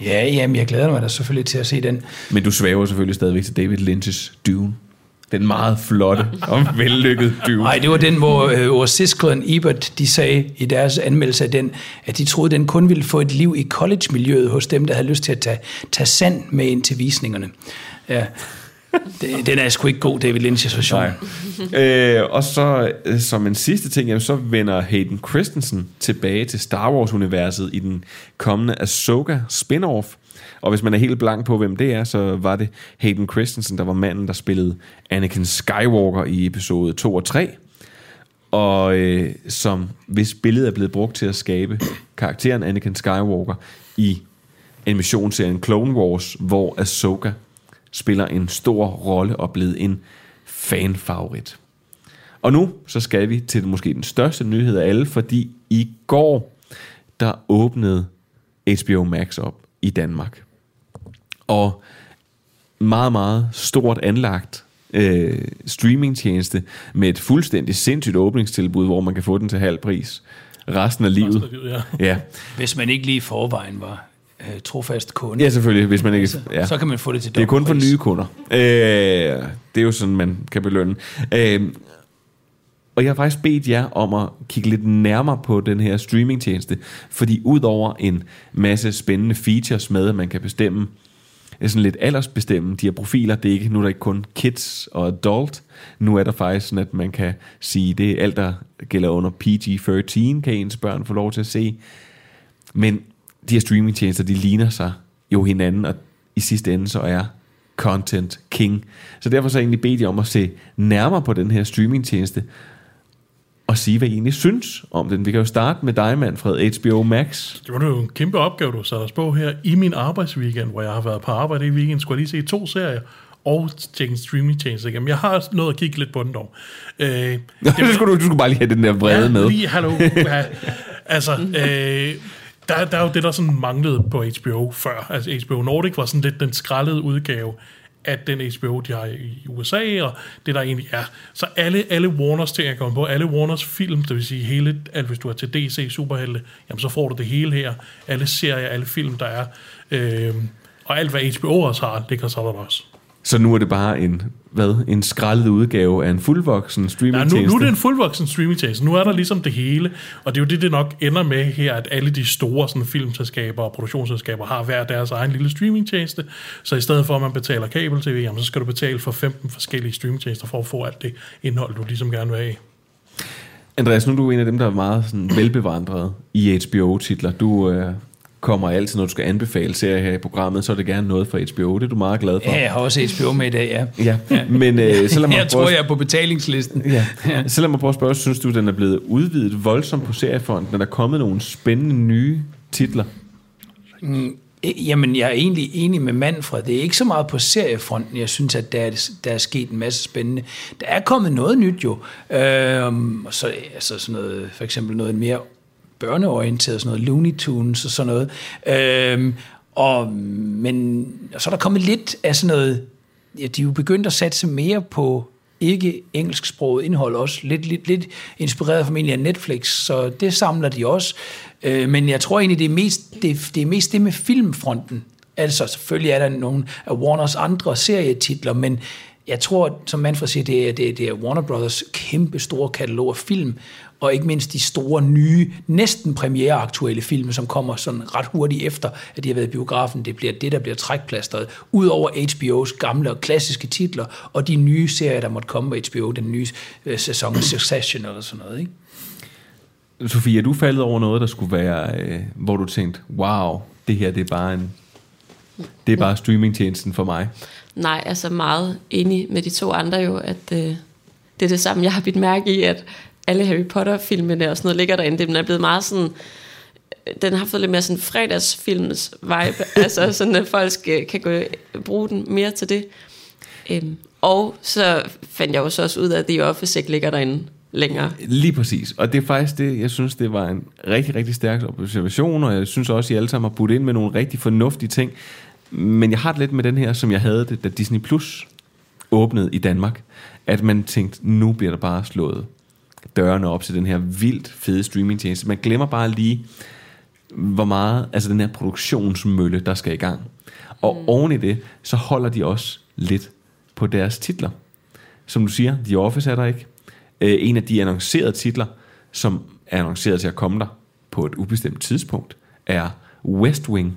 Ja, jamen, jeg glæder mig da selvfølgelig til at se den. Men du svæver selvfølgelig stadigvæk til David Lynch's Dune. Den meget flotte og vellykkede Dune. Nej, det var den, hvor, øh, hvor Siskel og Ebert, de sagde i deres anmeldelse af den, at de troede, den kun ville få et liv i college-miljøet hos dem, der havde lyst til at tage, tage sand med ind til visningerne. Ja. Det, den er sgu ikke god, David Lynch's version. Nej. øh, og så øh, som en sidste ting, jamen, så vender Hayden Christensen tilbage til Star Wars-universet i den kommende Ahsoka spin-off. Og hvis man er helt blank på, hvem det er, så var det Hayden Christensen, der var manden, der spillede Anakin Skywalker i episode 2 og 3. Og øh, som hvis billedet er blevet brugt til at skabe karakteren Anakin Skywalker i animationsserien Clone Wars, hvor Ahsoka spiller en stor rolle og blevet en fanfavorit. Og nu så skal vi til måske den største nyhed af alle, fordi i går der åbnede HBO Max op i Danmark. Og meget, meget stort anlagt øh, streamingtjeneste med et fuldstændig sindssygt åbningstilbud, hvor man kan få den til halv pris resten af livet. Resten af livet, ja. ja. Hvis man ikke lige i forvejen var øh, trofast kunde. Ja, selvfølgelig, hvis man ikke... Så, Ja. så kan man få det til Det er kun for nye kunder. Øh, det er jo sådan, man kan belønne. Øh, Og jeg har faktisk bedt jer om at kigge lidt nærmere på den her streamingtjeneste, fordi udover en masse spændende features med, at man kan bestemme, er sådan lidt aldersbestemme de her profiler. Det er ikke, nu er der ikke kun kids og adult. Nu er der faktisk sådan, at man kan sige, det er alt, der gælder under PG-13, kan ens børn få lov til at se. Men de her streamingtjenester, de ligner sig jo hinanden, og i sidste ende så er content king. Så derfor så jeg egentlig bedt jer om at se nærmere på den her streamingtjeneste, og sige, hvad I egentlig synes om den. Vi kan jo starte med dig, Manfred, HBO Max. Det var jo en kæmpe opgave, du satte os på her i min arbejdsweekend, hvor jeg har været på arbejde i weekend, skulle jeg lige se to serier og tjekke en streaming tjeneste igennem. Jeg har nået at kigge lidt på den dog. Øh, det, du, skulle, du skulle bare lige have den der brede ja, med. lige, hallo. Ja, altså, øh, der, der er jo det, der sådan manglede på HBO før. Altså HBO Nordic var sådan lidt den skrællede udgave af den HBO, de har i USA, og det der egentlig er. Så alle, alle Warners ting, jeg kommer på, alle Warners film, det vil sige hele, alt hvis du er til DC Superhelte, jamen så får du det hele her. Alle serier, alle film, der er. Øh, og alt, hvad HBO også har, ligger så der også. Så nu er det bare en, hvad, en skrællet udgave af en fuldvoksen streaming Nej, nu, nu er det en fuldvoksen streaming Nu er der ligesom det hele, og det er jo det, det nok ender med her, at alle de store sådan, filmselskaber og produktionsselskaber har hver deres egen lille streaming Så i stedet for, at man betaler kabel-tv, jamen, så skal du betale for 15 forskellige streaming for at få alt det indhold, du ligesom gerne vil have. Andreas, nu er du en af dem, der er meget sådan, velbevandret i HBO-titler. Du øh, kommer altid, når du skal anbefale serier her i programmet, så er det gerne noget fra HBO. Det er du meget glad for. Ja, jeg har også HBO med i dag, ja. Ja, ja. men øh, så lad mig Jeg tror, jeg er på betalingslisten. Ja. ja. Så lad mig prøve at spørge, synes du, den er blevet udvidet voldsomt på seriefronten? Er der kommet nogle spændende nye titler? Mm, Jamen, jeg er egentlig enig med Manfred. Det er ikke så meget på seriefronten, jeg synes, at der er, der er sket en masse spændende. Der er kommet noget nyt jo. Øhm, så, altså sådan noget, for eksempel noget mere børneorienteret, sådan noget Looney Tunes og sådan noget. Øhm, og, men og så er der kommet lidt af sådan noget, ja, de er jo begyndt at satse mere på ikke engelsksproget indhold også, lidt, lidt, lidt inspireret formentlig af Netflix, så det samler de også. Øh, men jeg tror egentlig, det er, mest, det, det er mest det med filmfronten. Altså selvfølgelig er der nogle af Warners andre serietitler, men jeg tror, som Manfred siger, det er, det, er, det er Warner Brothers kæmpe store katalog af film, og ikke mindst de store, nye, næsten premiere-aktuelle film, som kommer sådan ret hurtigt efter, at de har været i biografen. Det bliver det, der bliver trækplasteret. Udover HBO's gamle og klassiske titler, og de nye serier, der måtte komme på HBO, den nye øh, sæson Succession eller sådan noget, ikke? Sofie, er du faldet over noget, der skulle være, øh, hvor du tænkte, wow, det her det er bare en, det er bare streamingtjenesten for mig? Nej, altså meget enig med de to andre jo, at øh, det er det samme. Jeg har bidt mærke i, at alle Harry Potter-filmene og sådan noget ligger derinde. Den er blevet meget sådan... Den har fået lidt mere sådan fredagsfilms vibe. altså sådan, at folk skal, kan gå, bruge den mere til det. Øhm, og så fandt jeg jo så også ud af, at The Office ikke ligger derinde længere. Lige præcis. Og det er faktisk det, jeg synes, det var en rigtig, rigtig stærk observation, og jeg synes også, at I alle sammen har budt ind med nogle rigtig fornuftige ting. Men jeg har det lidt med den her, som jeg havde det, da Disney Plus åbnede i Danmark, at man tænkte, nu bliver der bare slået dørene op til den her vildt fede streamingtjeneste. Man glemmer bare lige, hvor meget, altså den her produktionsmølle, der skal i gang. Og mm. oven i det, så holder de også lidt på deres titler. Som du siger, The Office er der ikke. Øh, en af de annoncerede titler, som er annonceret til at komme der på et ubestemt tidspunkt, er West Wing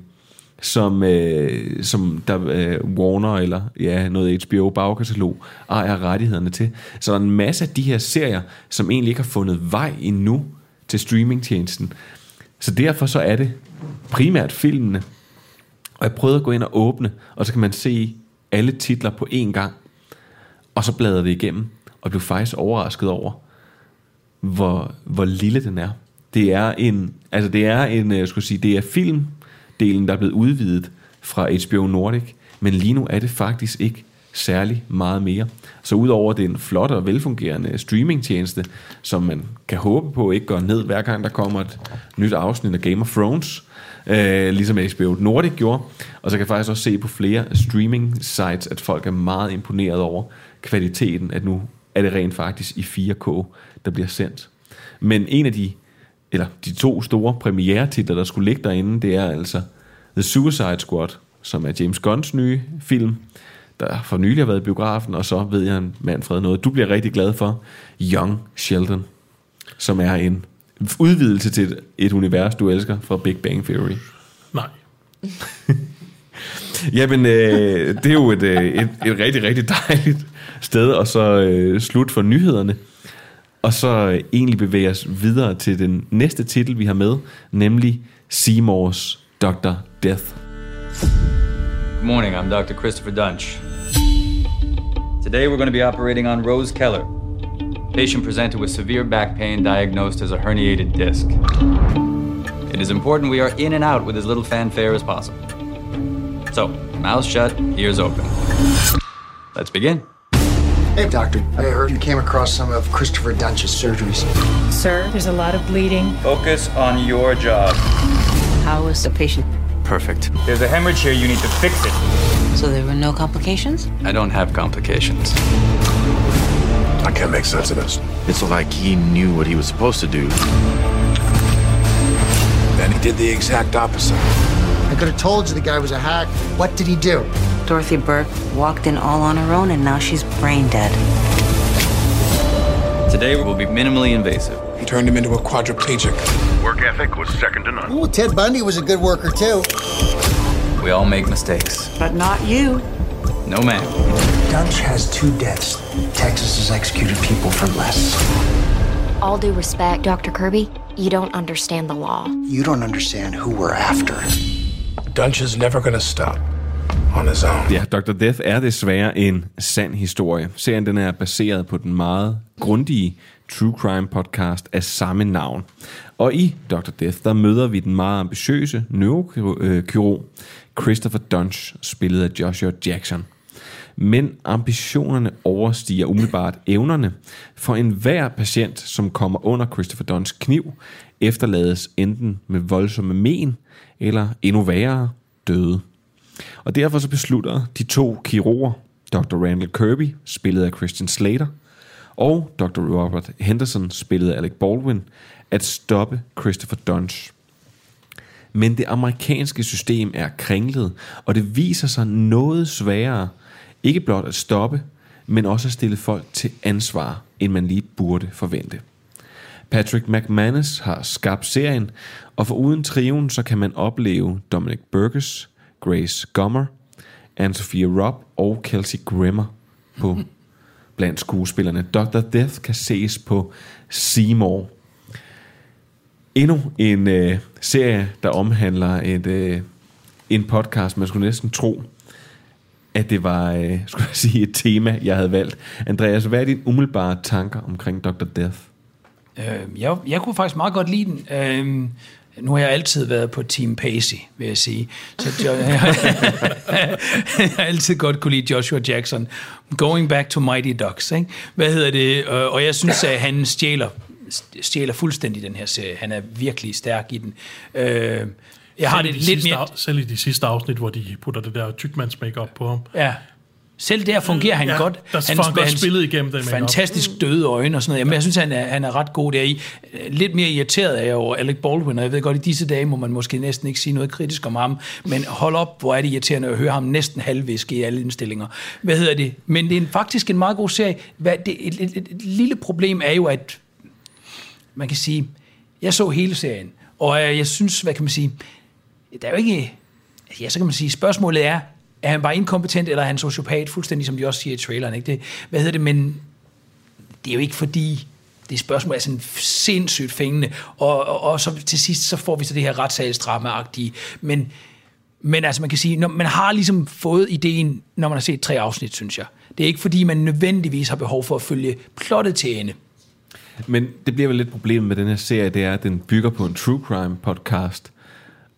som, øh, som der øh, Warner eller ja, noget HBO bagkatalog ejer rettighederne til. Så der er en masse af de her serier, som egentlig ikke har fundet vej endnu til streamingtjenesten. Så derfor så er det primært filmene. Og jeg prøvede at gå ind og åbne, og så kan man se alle titler på én gang. Og så bladrede det igennem, og blev faktisk overrasket over, hvor, hvor lille den er. Det er en, altså det er en, øh, jeg skulle sige, det er film, delen, der er blevet udvidet fra HBO Nordic, men lige nu er det faktisk ikke særlig meget mere. Så udover det er en flot og velfungerende streamingtjeneste, som man kan håbe på ikke går ned hver gang der kommer et nyt afsnit af Game of Thrones, øh, ligesom HBO Nordic gjorde. Og så kan jeg faktisk også se på flere streaming sites, at folk er meget imponeret over kvaliteten, at nu er det rent faktisk i 4K, der bliver sendt. Men en af de eller de to store premiere-titler, der skulle ligge derinde, det er altså The Suicide Squad, som er James Gunns nye film. der for nylig har været i biografen, og så ved jeg, Manfred, noget, du bliver rigtig glad for. Young Sheldon, som er en udvidelse til et, et univers, du elsker fra Big Bang Theory. Nej. Jamen, øh, det er jo et, øh, et, et rigtig, rigtig dejligt sted, og så øh, slut for nyhederne. Og så egentlig bevæge os videre til den næste titel, vi har med, nemlig Seymours Dr. Death. Good morning, I'm Dr. Christopher Dunch. Today we're going to be operating on Rose Keller. Patient presented with severe back pain diagnosed as a herniated disc. It is important we are in and out with as little fanfare as possible. So, mouth shut, ears open. Let's begin. Hey, doctor. I heard you came across some of Christopher Dunch's surgeries. Sir, there's a lot of bleeding. Focus on your job. How is the patient? Perfect. There's a hemorrhage here, you need to fix it. So there were no complications? I don't have complications. I can't make sense of this. It's like he knew what he was supposed to do. Then he did the exact opposite. I could have told you the guy was a hack. What did he do? Dorothy Burke walked in all on her own and now she's brain dead. Today we will be minimally invasive. He turned him into a quadriplegic. Work ethic was second to none. Well, Ted Bundy was a good worker, too. We all make mistakes. But not you. No man. Dunch has two deaths. Texas has executed people for less. All due respect, Dr. Kirby, you don't understand the law. You don't understand who we're after. Dunch is never gonna stop on his own. Ja, Dr. Death er desværre en sand historie. Serien den er baseret på den meget grundige true crime podcast af samme navn. Og i Dr. Death, der møder vi den meget ambitiøse neurokirurg Christopher Dunch, spillet af Joshua Jackson. Men ambitionerne overstiger umiddelbart evnerne, for enhver patient, som kommer under Christopher Dunns kniv, efterlades enten med voldsomme men, eller endnu værre, døde. Og derfor så beslutter de to kirurger, Dr. Randall Kirby, spillet af Christian Slater, og Dr. Robert Henderson, spillet af Alec Baldwin, at stoppe Christopher Dunch. Men det amerikanske system er kringlet, og det viser sig noget sværere, ikke blot at stoppe, men også at stille folk til ansvar, end man lige burde forvente. Patrick McManus har skabt serien, og for uden triven, så kan man opleve Dominic Burgess, Grace Gummer, Anne-Sophia Robb og Kelsey Grimmer på blandt skuespillerne. Dr. Death kan ses på Seymour. Endnu en øh, serie, der omhandler et, øh, en podcast, man skulle næsten tro, at det var øh, skulle jeg sige, et tema, jeg havde valgt. Andreas, hvad er dine umiddelbare tanker omkring Dr. Death? Øh, jeg, jeg kunne faktisk meget godt lide den. Øh, nu har jeg altid været på Team Pacey, vil jeg sige. Så jo, jeg, har altid godt kunne lide Joshua Jackson. Going back to Mighty Ducks. Ikke? Hvad hedder det? Øh, Og jeg synes, at han stjæler, stjæler fuldstændig den her serie. Han er virkelig stærk i den. Øh, jeg har Selv det de lidt sidste mere... Selv i de sidste afsnit, hvor de putter det der tykmands makeup på ham. Ja. Selv der fungerer han Ja, godt. der får han godt spillet igennem makeup. Fantastisk døde øjne og sådan noget. Jamen, jeg synes, han er, han er ret god deri. Lidt mere irriteret er jeg over Alec Baldwin, og jeg ved godt, i disse dage må man måske næsten ikke sige noget kritisk om ham, men hold op, hvor er det irriterende at høre ham næsten halvviske i alle indstillinger. Hvad hedder det? Men det er en, faktisk en meget god serie. Hvad, det, et, et, et, et lille problem er jo, at man kan sige, jeg så hele serien, og jeg synes, hvad kan man sige, der er jo ikke, ja, så kan man sige, spørgsmålet er, er han bare inkompetent, eller er han sociopat, fuldstændig som de også siger i traileren, ikke? Det, hvad hedder det, men det er jo ikke fordi, det spørgsmål er sådan sindssygt fængende, og, og, og så til sidst, så får vi så det her retssalsdrama-agtige, men, men altså man kan sige, når man har ligesom fået ideen, når man har set tre afsnit, synes jeg. Det er ikke fordi, man nødvendigvis har behov for at følge plottet til ende. Men det bliver vel lidt problemet med den her serie, det er, at den bygger på en true crime podcast.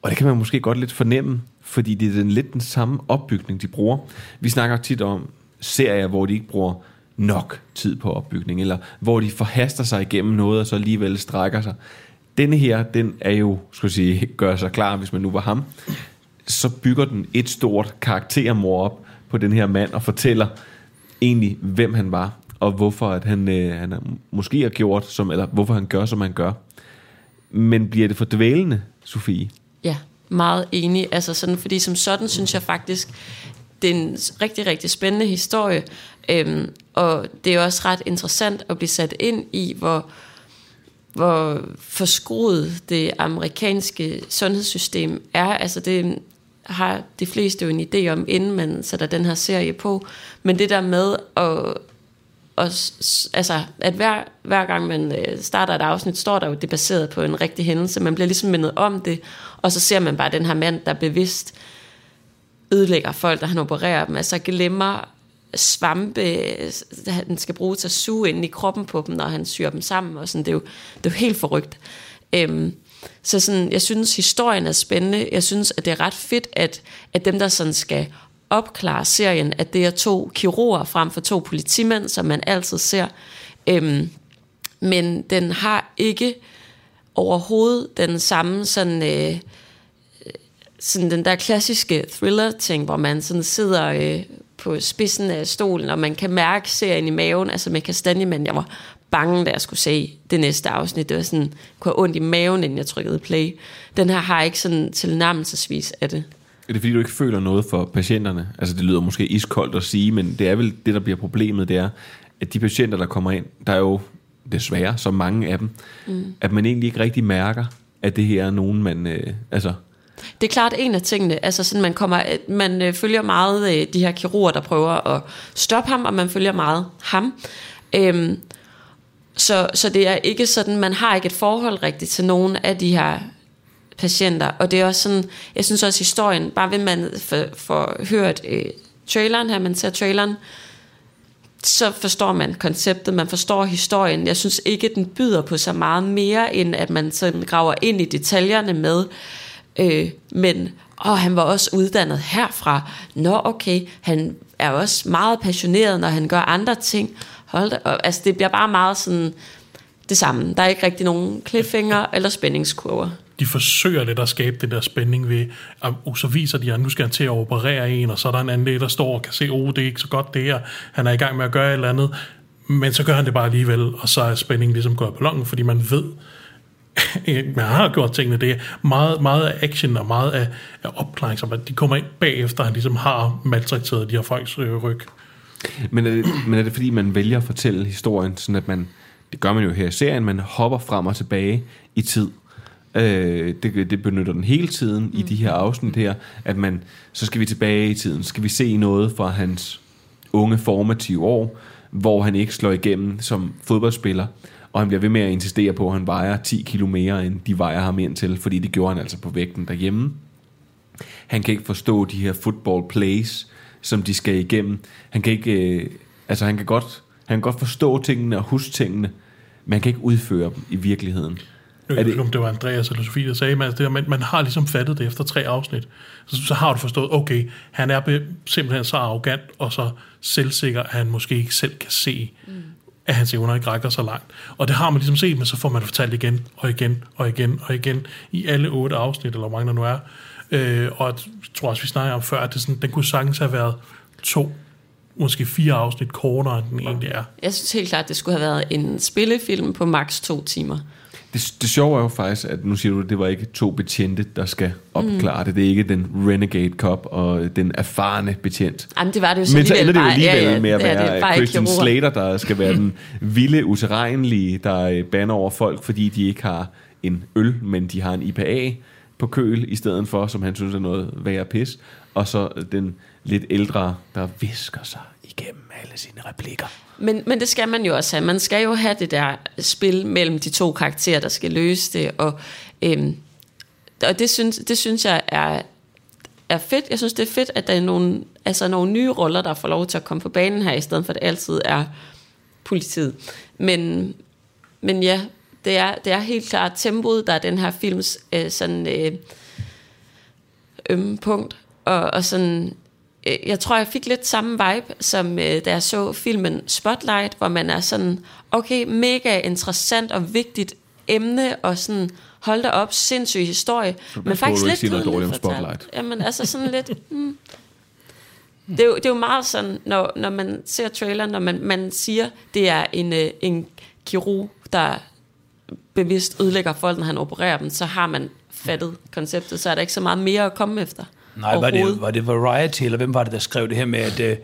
Og det kan man måske godt lidt fornemme, fordi det er den, lidt den samme opbygning, de bruger. Vi snakker tit om serier, hvor de ikke bruger nok tid på opbygning, eller hvor de forhaster sig igennem noget, og så alligevel strækker sig. Denne her, den er jo, skulle sige, gør sig klar, hvis man nu var ham, så bygger den et stort karaktermor op på den her mand, og fortæller egentlig, hvem han var, og hvorfor at han, øh, han måske har gjort, som, eller hvorfor han gør, som han gør. Men bliver det for dvælende, Sofie? Ja, meget enig. Altså sådan, fordi som sådan synes jeg faktisk, det er en rigtig, rigtig spændende historie, øhm, og det er også ret interessant at blive sat ind i, hvor, hvor forskruet det amerikanske sundhedssystem er. Altså det har de fleste jo en idé om, inden man sætter den her serie på. Men det der med at, og altså, at hver, hver gang man øh, starter et afsnit, står der jo, det baseret på en rigtig hændelse. Man bliver ligesom mindet om det, og så ser man bare den her mand, der bevidst ødelægger folk, der han opererer dem. Altså glemmer svampe, han skal bruge til at suge ind i kroppen på dem, når han syr dem sammen. Og sådan. Det, er jo, det er jo helt forrygt. Øhm, så sådan, jeg synes, historien er spændende. Jeg synes, at det er ret fedt, at, at dem, der sådan skal opklare serien, at det er to kirurger frem for to politimænd, som man altid ser. Øhm, men den har ikke overhovedet den samme sådan... Øh, sådan den der klassiske thriller-ting, hvor man sådan sidder øh, på spidsen af stolen, og man kan mærke serien i maven, altså med kastanjemanden. Jeg var bange, da jeg skulle se det næste afsnit. Det var sådan, kunne have ondt i maven, inden jeg trykkede play. Den her har ikke sådan tilnærmelsesvis af det. Er det fordi, du ikke føler noget for patienterne? Altså, det lyder måske iskoldt at sige, men det er vel det, der bliver problemet, det er, at de patienter, der kommer ind, der er jo desværre så mange af dem, mm. at man egentlig ikke rigtig mærker, at det her er nogen, man... Øh, altså, det er klart en af tingene. Altså sådan, man, kommer, man øh, følger meget øh, de her kirurger, der prøver at stoppe ham, og man følger meget ham. Øhm, så, så det er ikke sådan, man har ikke et forhold rigtigt til nogen af de her patienter. Og det er også sådan, jeg synes også historien, bare ved man får hørt øh, traileren her, man ser traileren, så forstår man konceptet, man forstår historien. Jeg synes ikke, den byder på så meget mere, end at man sådan graver ind i detaljerne med, Øh, men og han var også uddannet herfra. Nå okay, han er også meget passioneret, når han gør andre ting. Hold da, og, altså det bliver bare meget sådan det samme. Der er ikke rigtig nogen cliffhanger eller spændingskurver. De forsøger lidt at skabe det der spænding ved, at uh, så viser de, at nu skal han til at operere en, og så er der en anden læge, der står og kan se, oh, det er ikke så godt det her. Han er i gang med at gøre et eller andet. Men så gør han det bare alligevel, og så er spændingen ligesom gået på longen, fordi man ved, man har gjort tingene, det er meget, meget af action og meget af, af opklaring, som at de kommer ind bagefter, han ligesom har maltrakteret de her folks øh, ryg. Men er, det, men er det fordi, man vælger at fortælle historien, sådan at man, det gør man jo her i serien, man hopper frem og tilbage i tid. Øh, det, det benytter den hele tiden mm. i de her afsnit her, at man, så skal vi tilbage i tiden, skal vi se noget fra hans unge formative år, hvor han ikke slår igennem som fodboldspiller, og han bliver ved med at insistere på, at han vejer 10 kilo mere, end de vejer ham ind til, fordi det gjorde han altså på vægten derhjemme. Han kan ikke forstå de her football plays, som de skal igennem. Han kan ikke, øh, altså han kan godt, han kan godt forstå tingene og huske tingene, men han kan ikke udføre dem i virkeligheden. Nu er det, om det var Andreas eller Sofie, der sagde, at det, man, man har ligesom fattet det efter tre afsnit. Så, så har du forstået, okay, han er be, simpelthen så arrogant og så selvsikker, at han måske ikke selv kan se, mm at hans evner ikke rækker så langt. Og det har man ligesom set, men så får man det fortalt igen og igen og igen og igen i alle otte afsnit, eller hvor mange der nu er. Øh, og jeg tror også, vi snakker om før, at det sådan, den kunne sagtens have været to måske fire afsnit kortere, end den egentlig er. Jeg synes helt klart, at det skulle have været en spillefilm på maks to timer. Det, det sjove er jo faktisk, at nu siger du, at det var ikke to betjente, der skal opklare mm. det. Det er ikke den renegade cop og den erfarne betjent. Jamen, det var det jo så Men så ender det jo alligevel ja, ja, med at være være Christian Slater, der skal være den vilde, uterrenlige, der øh, banner over folk, fordi de ikke har en øl, men de har en IPA på køl, i stedet for, som han synes er noget værre pis. Og så den lidt ældre, der visker sig igennem alle sine replikker. Men, men det skal man jo også have. Man skal jo have det der spil mellem de to karakterer, der skal løse det. Og, øhm, og det, synes, det synes jeg er, er fedt. Jeg synes, det er fedt, at der er nogle, altså nogle nye roller, der får lov til at komme på banen her, i stedet for at det altid er politiet. Men, men ja, det er, det er helt klart tempoet, der er den her films øh, sådan øh, ømme punkt. Og, og sådan, jeg tror, jeg fik lidt samme vibe, som øh, da jeg så filmen Spotlight, hvor man er sådan, okay, mega interessant og vigtigt emne, og sådan, hold da op, sindssyg historie. men faktisk lidt sige noget dårligt om Spotlight. Jamen, altså sådan lidt... Hmm. Det, er jo, det er jo meget sådan, når, når man ser traileren, når man, man siger, det er en, øh, en kirurg, der bevidst ødelægger folk, når han opererer dem, så har man fattet konceptet, så er der ikke så meget mere at komme efter. Nej, var det, var det Variety, eller hvem var det, der skrev det her med, at, øh,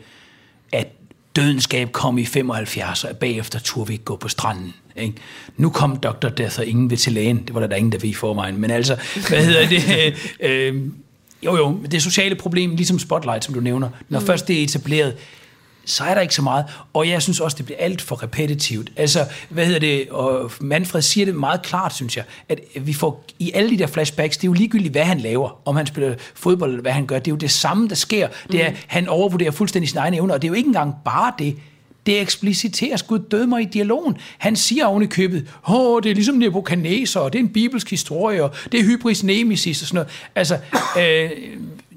at dødenskab kom i 75, og bagefter turde vi ikke gå på stranden. Ikke? Nu kom Dr. Death, og ingen vil til lægen. Det var der, der ingen, der ved i forvejen. Men altså, hvad hedder det? Øh, jo, jo, det sociale problem, ligesom Spotlight, som du nævner, når mm. først det er etableret, så er der ikke så meget. Og jeg synes også, det bliver alt for repetitivt. Altså, hvad hedder det? Og Manfred siger det meget klart, synes jeg, at vi får i alle de der flashbacks, det er jo ligegyldigt, hvad han laver. Om han spiller fodbold, eller hvad han gør. Det er jo det samme, der sker. Det er, mm. han overvurderer fuldstændig sine egne evner, og det er jo ikke engang bare det. Det ekspliciteres Gud død mig i dialogen. Han siger oven i købet, åh, det er ligesom Nebuchadnezzar, og det er en bibelsk historie, og det er hybris nemesis og sådan noget. Altså, øh,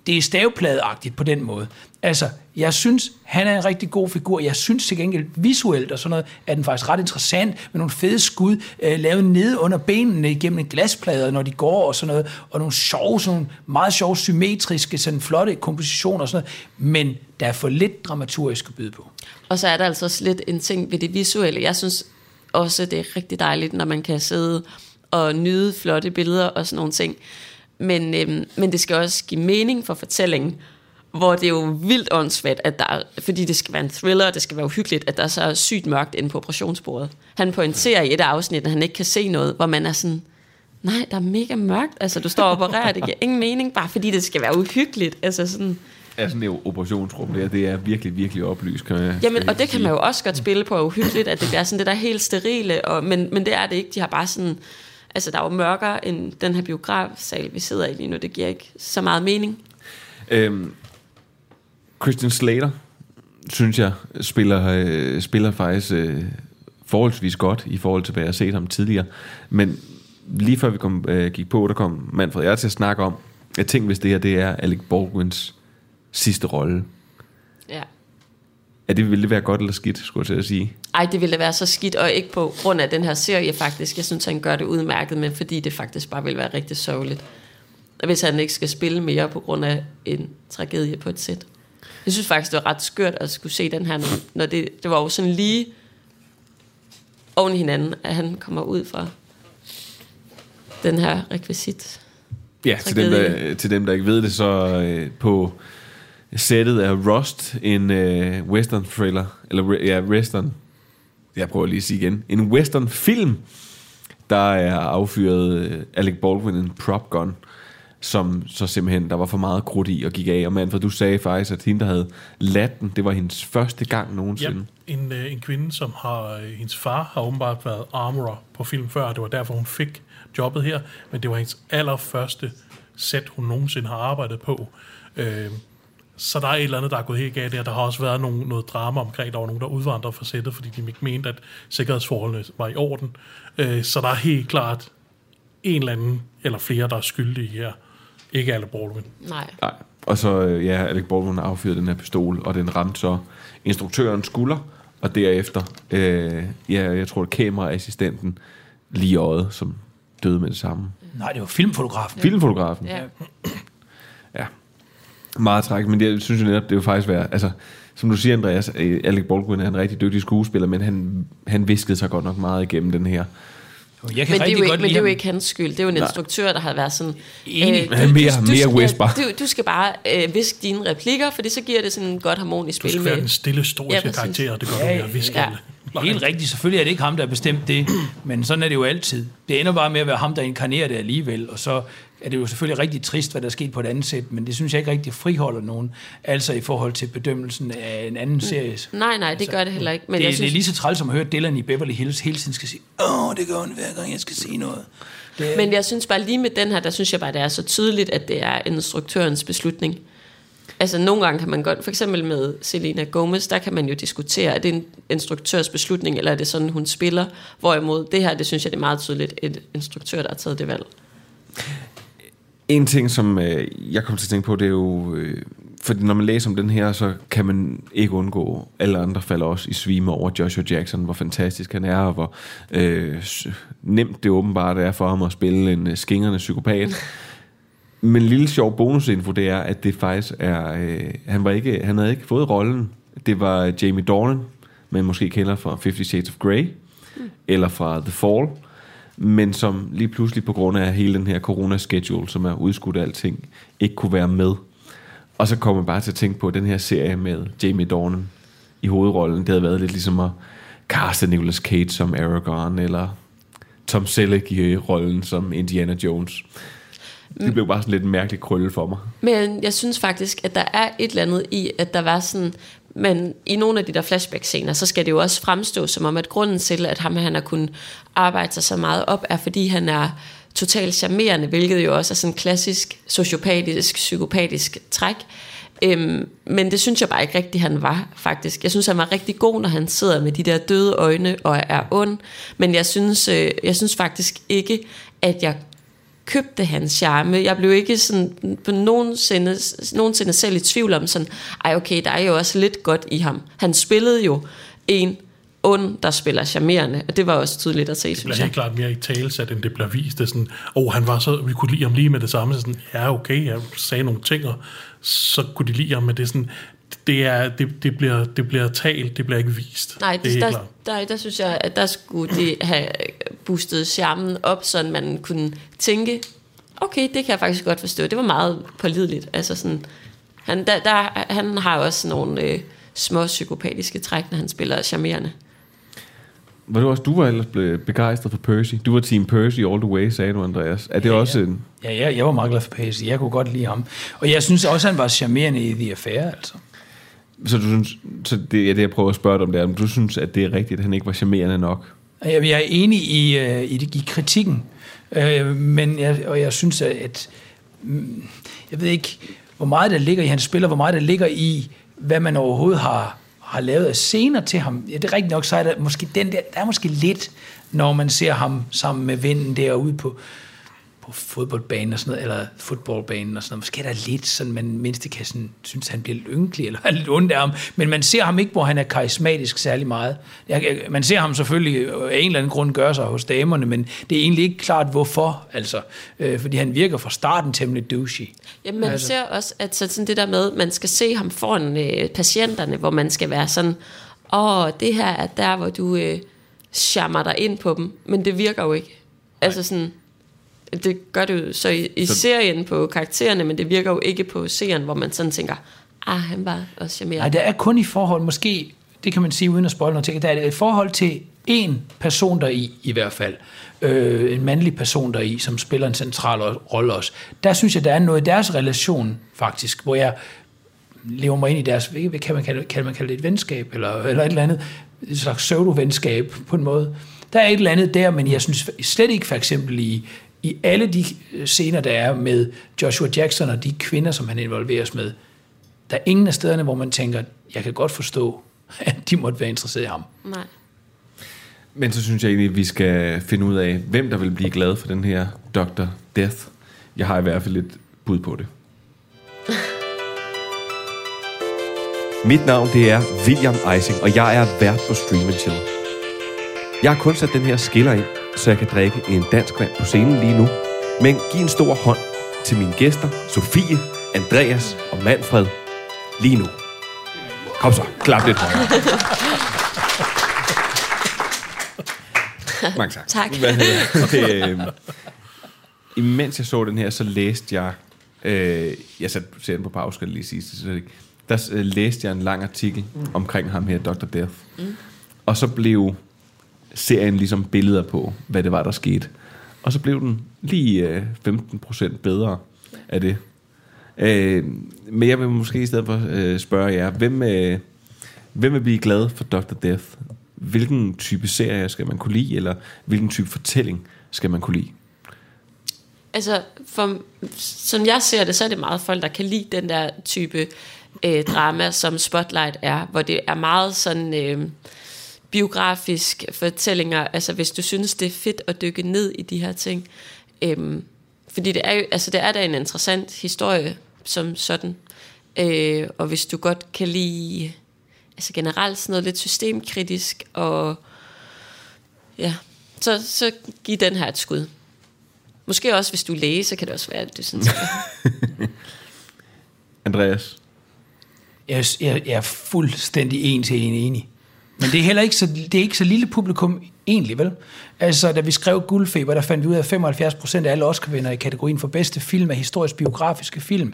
det er stavepladeagtigt på den måde. Altså, jeg synes, han er en rigtig god figur. Jeg synes til gengæld visuelt og sådan noget, er den faktisk ret interessant med nogle fede skud, øh, lavet nede under benene igennem en glasplade, når de går og sådan noget, og nogle sjove, sådan nogle meget sjove, symmetriske, sådan flotte kompositioner og sådan noget. Men der er for lidt dramaturgisk at byde på. Og så er der altså også lidt en ting ved det visuelle. Jeg synes også, det er rigtig dejligt, når man kan sidde og nyde flotte billeder og sådan nogle ting. Men, øhm, men det skal også give mening for fortællingen, hvor det er jo vildt åndssvagt, at der er, fordi det skal være en thriller, og det skal være uhyggeligt, at der er så sygt mørkt inde på operationsbordet. Han pointerer i et afsnit, at han ikke kan se noget, hvor man er sådan, nej, der er mega mørkt, altså du står og opererer, det giver ingen mening, bare fordi det skal være uhyggeligt, altså sådan... Ja, sådan et operationsrum der, det er virkelig, virkelig oplyst, kan jeg Jamen, og det kan man jo også godt spille på, uhyggeligt, at det bliver sådan det der helt sterile, og, men, men det er det ikke, de har bare sådan, altså der er jo mørkere end den her biografsal, vi sidder i lige nu, det giver ikke så meget mening. Øhm, Christian Slater, synes jeg, spiller, øh, spiller faktisk øh, forholdsvis godt i forhold til, hvad jeg har set ham tidligere. Men lige før vi kom, øh, gik på, der kom Manfred jeg til at snakke om, jeg tænkte, hvis det her det er Alec Baldwins sidste rolle. Ja. Er det, ville det være godt eller skidt, skulle jeg til at sige? Ej, det ville være så skidt, og ikke på grund af den her serie faktisk. Jeg synes, han gør det udmærket, men fordi det faktisk bare vil være rigtig sørgeligt. Hvis han ikke skal spille mere på grund af en tragedie på et sæt. Jeg synes faktisk, det var ret skørt at skulle se den her, når, det, det var jo sådan lige oven hinanden, at han kommer ud fra den her rekvisit. Ja, til dem, der, til dem, der ikke ved det, så øh, på sættet er Rust, en øh, western thriller, eller ja, western, jeg prøver lige at sige igen, en western film, der er affyret øh, Alec Baldwin en prop gun, som så simpelthen, der var for meget krudt i og gik af. Og Manfred, du sagde faktisk, at hende, der havde ladt den, det var hendes første gang nogensinde. Ja, en, øh, en kvinde, som har, øh, hendes far har åbenbart været armorer på film før, og det var derfor, hun fik jobbet her, men det var hendes allerførste sæt, hun nogensinde har arbejdet på. Øh, så der er et eller andet, der er gået helt galt der. Der har også været nogle, noget drama omkring, der var nogen, der udvandrede fra sættet, fordi de ikke mente, at sikkerhedsforholdene var i orden. Øh, så der er helt klart en eller anden, eller flere, der er skyldige her. Ikke alle Baldwin. Nej. Nej. Og så, øh, ja, Alec Baldwin affyrede den her pistol, og den ramte så instruktørens skulder, og derefter, øh, ja, jeg tror, det kameraassistenten lige i øjet, som døde med det samme. Nej, det var filmfotografen. Filmfotografen. Ja. Ja. Meget træk, men jeg synes jo netop, det er jo faktisk være, altså, som du siger, Andreas, øh, Alec Baldwin er en rigtig dygtig skuespiller, men han, han viskede sig godt nok meget igennem den her. Jeg kan men det, er jo godt ikke, men det er jo ikke hans skyld. Det er jo en Nej. instruktør, der har været sådan... Enig. Ja, mere- mere skal, whisper. Du, du skal bare øh, viske dine replikker, for så giver det sådan en godt harmonisk Du spil skal med... være den stille, historiske Ja, karakter, og det gør Ja, du ved at viske ja. alle. Helt rigtigt, selvfølgelig er det ikke ham, der har bestemt det, men sådan er det jo altid. Det ender bare med at være ham, der inkarnerer det alligevel, og så er det jo selvfølgelig rigtig trist, hvad der er sket på et andet sæt, men det synes jeg ikke rigtig friholder nogen, altså i forhold til bedømmelsen af en anden serie. Nej, nej, det gør det heller ikke. Men det, jeg synes... det er lige så træls som at høre Dylan i Beverly Hills hele tiden skal sige, åh, det gør hun hver gang, jeg skal se noget. Det, Men jeg synes bare lige med den her, der synes jeg bare, det er så tydeligt, at det er instruktørens beslutning. Altså nogle gange kan man godt, for eksempel med Selena Gomez, der kan man jo diskutere, er det en instruktørs beslutning, eller er det sådan, hun spiller? Hvorimod det her, det synes jeg, det er meget tydeligt, et instruktør, der har taget det valg. En ting, som øh, jeg kom til at tænke på, det er jo... Øh, fordi når man læser om den her, så kan man ikke undgå, alle andre falder også i svime over Joshua Jackson, hvor fantastisk han er, og hvor øh, nemt det åbenbart er for ham at spille en øh, skingerne psykopat. Men en lille sjov bonusinfo, det er, at det faktisk er... Øh, han, var ikke, han havde ikke fået rollen. Det var Jamie Dornan, man måske kender fra Fifty Shades of Grey, mm. eller fra The Fall, men som lige pludselig på grund af hele den her corona-schedule, som er udskudt af alting, ikke kunne være med. Og så kommer man bare til at tænke på den her serie med Jamie Dornan i hovedrollen. Det havde været lidt ligesom at kaste Nicolas Cage som Aragorn, eller Tom Selleck i rollen som Indiana Jones. Det blev bare sådan lidt en mærkelig krølle for mig. Men jeg synes faktisk, at der er et eller andet i, at der var sådan... Men i nogle af de der flashback-scener, så skal det jo også fremstå som om, at grunden til, at ham han har kunnet arbejde sig så meget op, er fordi han er totalt charmerende, hvilket jo også er sådan en klassisk sociopatisk, psykopatisk træk. Øhm, men det synes jeg bare ikke rigtigt, han var, faktisk. Jeg synes, han var rigtig god, når han sidder med de der døde øjne og er ond. Men jeg synes, øh, jeg synes faktisk ikke, at jeg købte hans charme. Jeg blev ikke sådan på nogensinde, nogensinde selv i tvivl om sådan, ej okay, der er jo også lidt godt i ham. Han spillede jo en ond, der spiller charmerende, og det var også tydeligt at se, Det synes bliver jeg. helt klart mere i talesat, end det bliver vist. Det er sådan, oh, han var så, vi kunne lide ham lige med det samme. Så sådan, ja, okay, jeg sagde nogle ting, og så kunne de lide ham, men det er sådan, det, er, det, det, bliver, det bliver talt, det bliver ikke vist. Nej, det er det, helt der, klart. der, der synes jeg, at der skulle de have boostet charmen op, så man kunne tænke, okay, det kan jeg faktisk godt forstå. Det var meget pålideligt. Altså sådan, han, der, der, han har også nogle øh, små psykopatiske træk, når han spiller charmerende. Var det også, du var ellers begejstret for Percy? Du var team Percy all the way, sagde du, Andreas. Er det Ja, også ja. en... Ja, jeg, jeg var meget glad for Pacey. Jeg kunne godt lide ham. Og jeg synes også, han var charmerende i The Affair, altså. Så, du synes, så det er det, jeg prøver at spørge dig om, det er, om du synes, at det er rigtigt, at han ikke var charmerende nok? Jeg, jeg er enig i, øh, i, i kritikken, øh, men jeg, og jeg synes, at, mm, jeg ved ikke, hvor meget der ligger i hans spiller, hvor meget der ligger i, hvad man overhovedet har, har lavet af scener til ham. Ja, det er rigtigt nok, så er der måske den der, der er måske lidt, når man ser ham sammen med vinden derude på, på fodboldbanen og sådan noget, eller fodboldbanen og sådan noget. Måske er der lidt sådan, man mindst det kan sådan, synes, han bliver lidt ynkelig, eller er lidt ondt af ham. Men man ser ham ikke, hvor han er karismatisk særlig meget. Man ser ham selvfølgelig øh, af en eller anden grund gøre sig hos damerne, men det er egentlig ikke klart, hvorfor. Altså, øh, fordi han virker fra starten temmelig douchey. Jamen, man altså. ser også, at så sådan det der med, man skal se ham foran øh, patienterne, hvor man skal være sådan, åh, det her er der, hvor du øh, charmer dig ind på dem, men det virker jo ikke. Altså sådan, det gør det jo så i, i Så- serien på karaktererne, men det virker jo ikke på serien, hvor man sådan tænker, ah, han var også charmerende. Nej, der er kun i forhold, måske, det kan man sige uden at spoil noget ting, der er et forhold til en person der i, i hvert fald, øh, en mandlig person der i, som spiller en central rolle også. Der synes jeg, der er noget i deres relation faktisk, hvor jeg lever mig ind i deres, hvad kan man kalde, kan man kalde det et venskab, eller, eller et eller andet, et slags pseudo-venskab på en måde. Der er et eller andet der, men jeg synes slet ikke for eksempel i, i alle de scener, der er med Joshua Jackson og de kvinder, som han involveres med, der er ingen af stederne, hvor man tænker, jeg kan godt forstå, at de måtte være interesseret i ham. Nej. Men så synes jeg egentlig, at vi skal finde ud af, hvem der vil blive glad for den her Dr. Death. Jeg har i hvert fald et bud på det. Mit navn det er William Eising, og jeg er vært på Stream Chill. Jeg har kun sat den her skiller ind, så jeg kan drikke en dansk vand på scenen lige nu. Men giv en stor hånd til mine gæster, Sofie, Andreas og Manfred, lige nu. Kom så, klap lidt. Mange tak. Tak. Hvad hedder det? Øhm, imens jeg så den her, så læste jeg... Øh, jeg satte serien på pause, skal lige sige. Så. Der øh, læste jeg en lang artikel mm. omkring ham her, Dr. Death. Mm. Og så blev serien ligesom billeder på, hvad det var, der skete. Og så blev den lige øh, 15% bedre af det. Øh, men jeg vil måske i stedet for øh, spørge jer, hvem, øh, hvem vil blive glad for Dr. Death? Hvilken type serie skal man kunne lide, eller hvilken type fortælling skal man kunne lide? Altså, for, som jeg ser det, så er det meget folk, der kan lide den der type øh, drama, som Spotlight er, hvor det er meget sådan øh, biografisk fortællinger. Altså, hvis du synes, det er fedt at dykke ned i de her ting. Øh, fordi det er jo, altså, det er da en interessant historie som sådan. Øh, og hvis du godt kan lide altså generelt sådan noget lidt systemkritisk, og ja, så, så giv den her et skud. Måske også, hvis du er læge, så kan det også være, at du synes, Andreas? Jeg, jeg, jeg er fuldstændig en til en enig. Men det er heller ikke så, det er ikke så lille publikum egentlig, vel? Altså, da vi skrev Guldfeber, der fandt vi ud af, at 75 procent af alle Oscar-vinder i kategorien for bedste film er historisk biografiske film.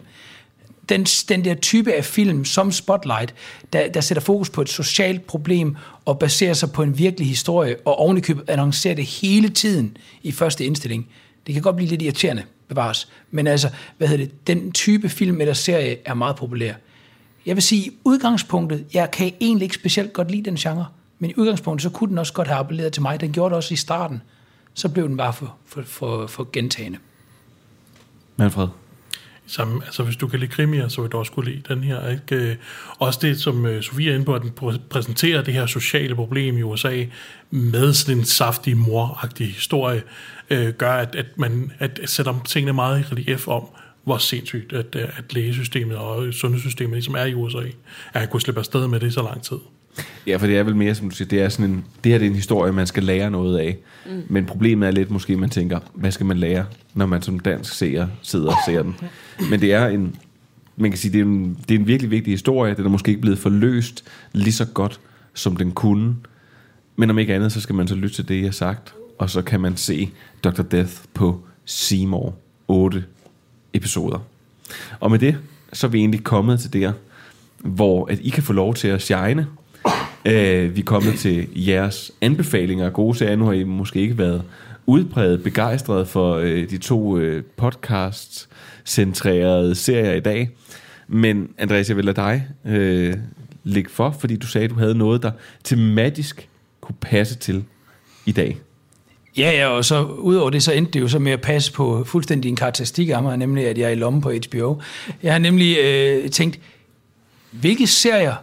den, den der type af film som Spotlight, der, der sætter fokus på et socialt problem og baserer sig på en virkelig historie, og ovenikøbet annoncerer det hele tiden i første indstilling. Det kan godt blive lidt irriterende, bevares. Men altså, hvad hedder det, den type film eller serie er meget populær. Jeg vil sige, udgangspunktet, jeg kan egentlig ikke specielt godt lide den genre, men i udgangspunktet, så kunne den også godt have appelleret til mig. Den gjorde det også i starten. Så blev den bare for, for, for, for gentagende. Manfred? Som, altså, hvis du kan lide krimier, så vil du også kunne lide den her. Ikke? Også det, som øh, Sofie er inde på, at den præ- præsenterer det her sociale problem i USA med sådan en saftig, moragtig historie, øh, gør, at, at man at sætter tingene meget i relief om, hvor sindssygt, at, øh, at lægesystemet og sundhedssystemet ligesom er i USA, at han kunne slippe afsted med det så lang tid. Ja, for det er vel mere, som du siger, det er sådan en, det her det er en historie, man skal lære noget af. Mm. Mm. Men problemet er lidt måske, at man tænker, hvad skal man lære, når man som dansk seer sidder og ser den. Men det er en, man kan sige, det er en, det er en virkelig vigtig historie. Den er måske ikke blevet forløst lige så godt, som den kunne. Men om ikke andet, så skal man så lytte til det, jeg har sagt. Og så kan man se Dr. Death på Seymour 8 episoder. Og med det, så er vi egentlig kommet til der, hvor at I kan få lov til at shine. Øh, vi er kommet til jeres anbefalinger gode serier. Nu har I måske ikke været udpræget begejstret for øh, de to øh, podcast-centrerede serier i dag. Men Andreas, jeg vil lade dig øh, lægge for, fordi du sagde, at du havde noget, der tematisk kunne passe til i dag. Ja, ja, og så udover det, så endte det jo så med at passe på fuldstændig en karakteristik af mig, nemlig at jeg er i lommen på HBO. Jeg har nemlig øh, tænkt, hvilke serier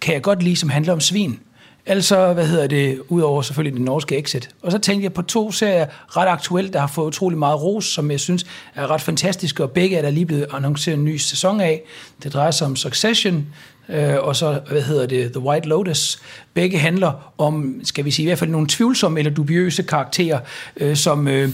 kan jeg godt lide, som handler om svin? Altså, hvad hedder det, udover selvfølgelig den norske Exit. Og så tænkte jeg på to serier, ret aktuelt, der har fået utrolig meget ros, som jeg synes er ret fantastiske, og begge er der lige blevet annonceret en ny sæson af. Det drejer sig om Succession, øh, og så, hvad hedder det, The White Lotus. Begge handler om, skal vi sige, i hvert fald nogle tvivlsomme eller dubiøse karakterer, øh, som... Øh,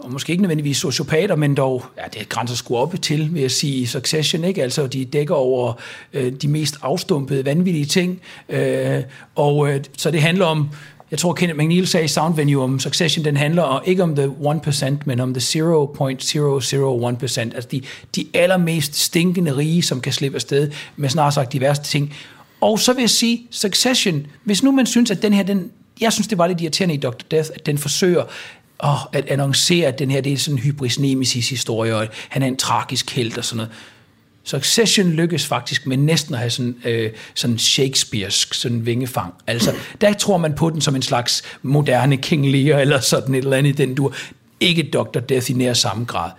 og måske ikke nødvendigvis sociopater, men dog, ja, det grænser sgu op til, vil jeg sige, Succession, ikke? Altså, de dækker over øh, de mest afstumpede, vanvittige ting, øh, og øh, så det handler om, jeg tror, Kenneth McNeil sagde i Sound Venue om Succession, den handler om, ikke om the 1%, men om the 0.001%, altså de, de allermest stinkende rige, som kan slippe afsted med snart sagt de værste ting. Og så vil jeg sige, Succession, hvis nu man synes, at den her, den, jeg synes, det var lidt irriterende i Dr. Death, at den forsøger åh, at annoncere, at den her det er sådan en hybris nemesis historie, og han er en tragisk held og sådan noget. Succession lykkes faktisk med næsten at have sådan, øh, sådan Shakespearesk sådan vingefang. Altså, der tror man på den som en slags moderne King Lear, eller sådan et eller andet i den dur. Ikke Dr. Death i nær samme grad.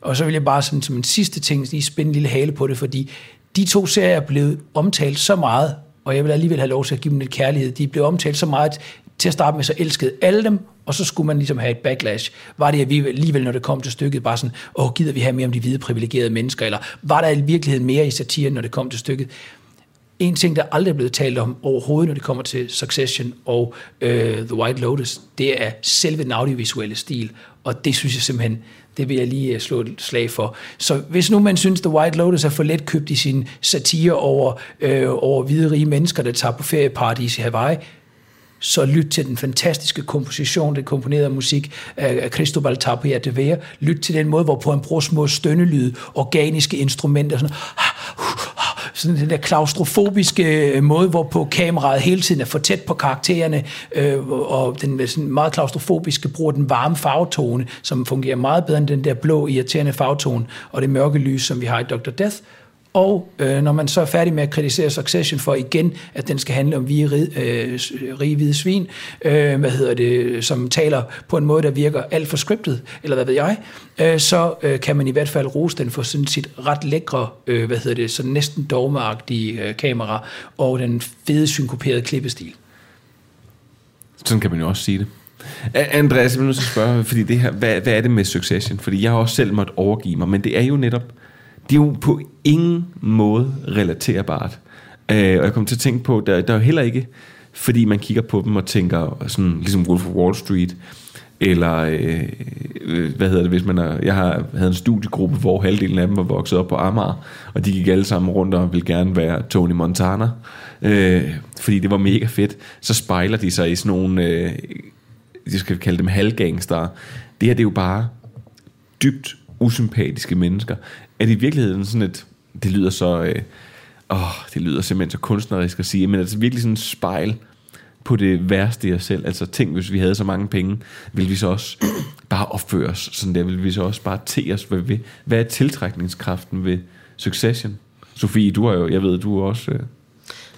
Og så vil jeg bare sådan, som en sidste ting lige spænde en lille hale på det, fordi de to serier er blevet omtalt så meget, og jeg vil alligevel have lov til at give dem lidt kærlighed. De blev omtalt så meget, til at starte med, så elskede alle dem, og så skulle man ligesom have et backlash. Var det alligevel, når det kom til stykket, bare sådan, åh, gider vi have mere om de hvide privilegerede mennesker, eller var der i virkeligheden mere i satiren, når det kom til stykket? En ting, der aldrig er blevet talt om overhovedet, når det kommer til Succession og øh, The White Lotus, det er selve den audiovisuelle stil, og det synes jeg simpelthen, det vil jeg lige øh, slå et slag for. Så hvis nu man synes, The White Lotus er for let købt i sin satire over, øh, over hvide rige mennesker, der tager på ferieparadis i Hawaii, så lyt til den fantastiske komposition, den komponerede musik af Cristobal Tapia de Vera. Lyt til den måde, hvorpå han bruger små stønnelyde, organiske instrumenter, sådan, sådan den der klaustrofobiske øh, måde, hvorpå kameraet hele tiden er for tæt på karaktererne, øh, og den sådan meget klaustrofobiske bruger den varme farvetone, som fungerer meget bedre end den der blå, irriterende farvetone, og det mørke lys, som vi har i Dr. Death. Og øh, når man så er færdig med at kritisere Succession for igen, at den skal handle om rige, øh, rige hvide svin, øh, hvad hedder det, som taler på en måde, der virker alt for scriptet, eller hvad ved jeg, øh, så øh, kan man i hvert fald rose den for sådan sit ret lækre, øh, hvad hedder det, sådan næsten dogmeagtige øh, kamera, og den fede synkoperede klippestil. Sådan kan man jo også sige det. Andreas, jeg vil nu spørge, fordi det her, hvad, hvad er det med Succession? Fordi jeg har også selv måtte overgive mig, men det er jo netop, det er jo på ingen måde relaterbart. Øh, og jeg kom til at tænke på, der, der er jo heller ikke, fordi man kigger på dem og tænker, sådan, ligesom Wolf of Wall Street, eller øh, øh, hvad hedder det, hvis man er, jeg har havde en studiegruppe, hvor halvdelen af dem var vokset op på Amager, og de gik alle sammen rundt og ville gerne være Tony Montana, øh, fordi det var mega fedt. Så spejler de sig i sådan nogle, øh, jeg skal kalde dem halvgangster. Det her, det er jo bare dybt usympatiske mennesker. Er det i virkeligheden sådan et det lyder så... Øh, åh, det lyder simpelthen så kunstnerisk at sige, men altså virkelig sådan et spejl på det værste i os selv. Altså tænk, hvis vi havde så mange penge, ville vi så også bare opføre os sådan der, ville vi så også bare te os. Hvad, vi, hvad er tiltrækningskraften ved Succession? Sofie, du har jo, jeg ved, du er også... Øh,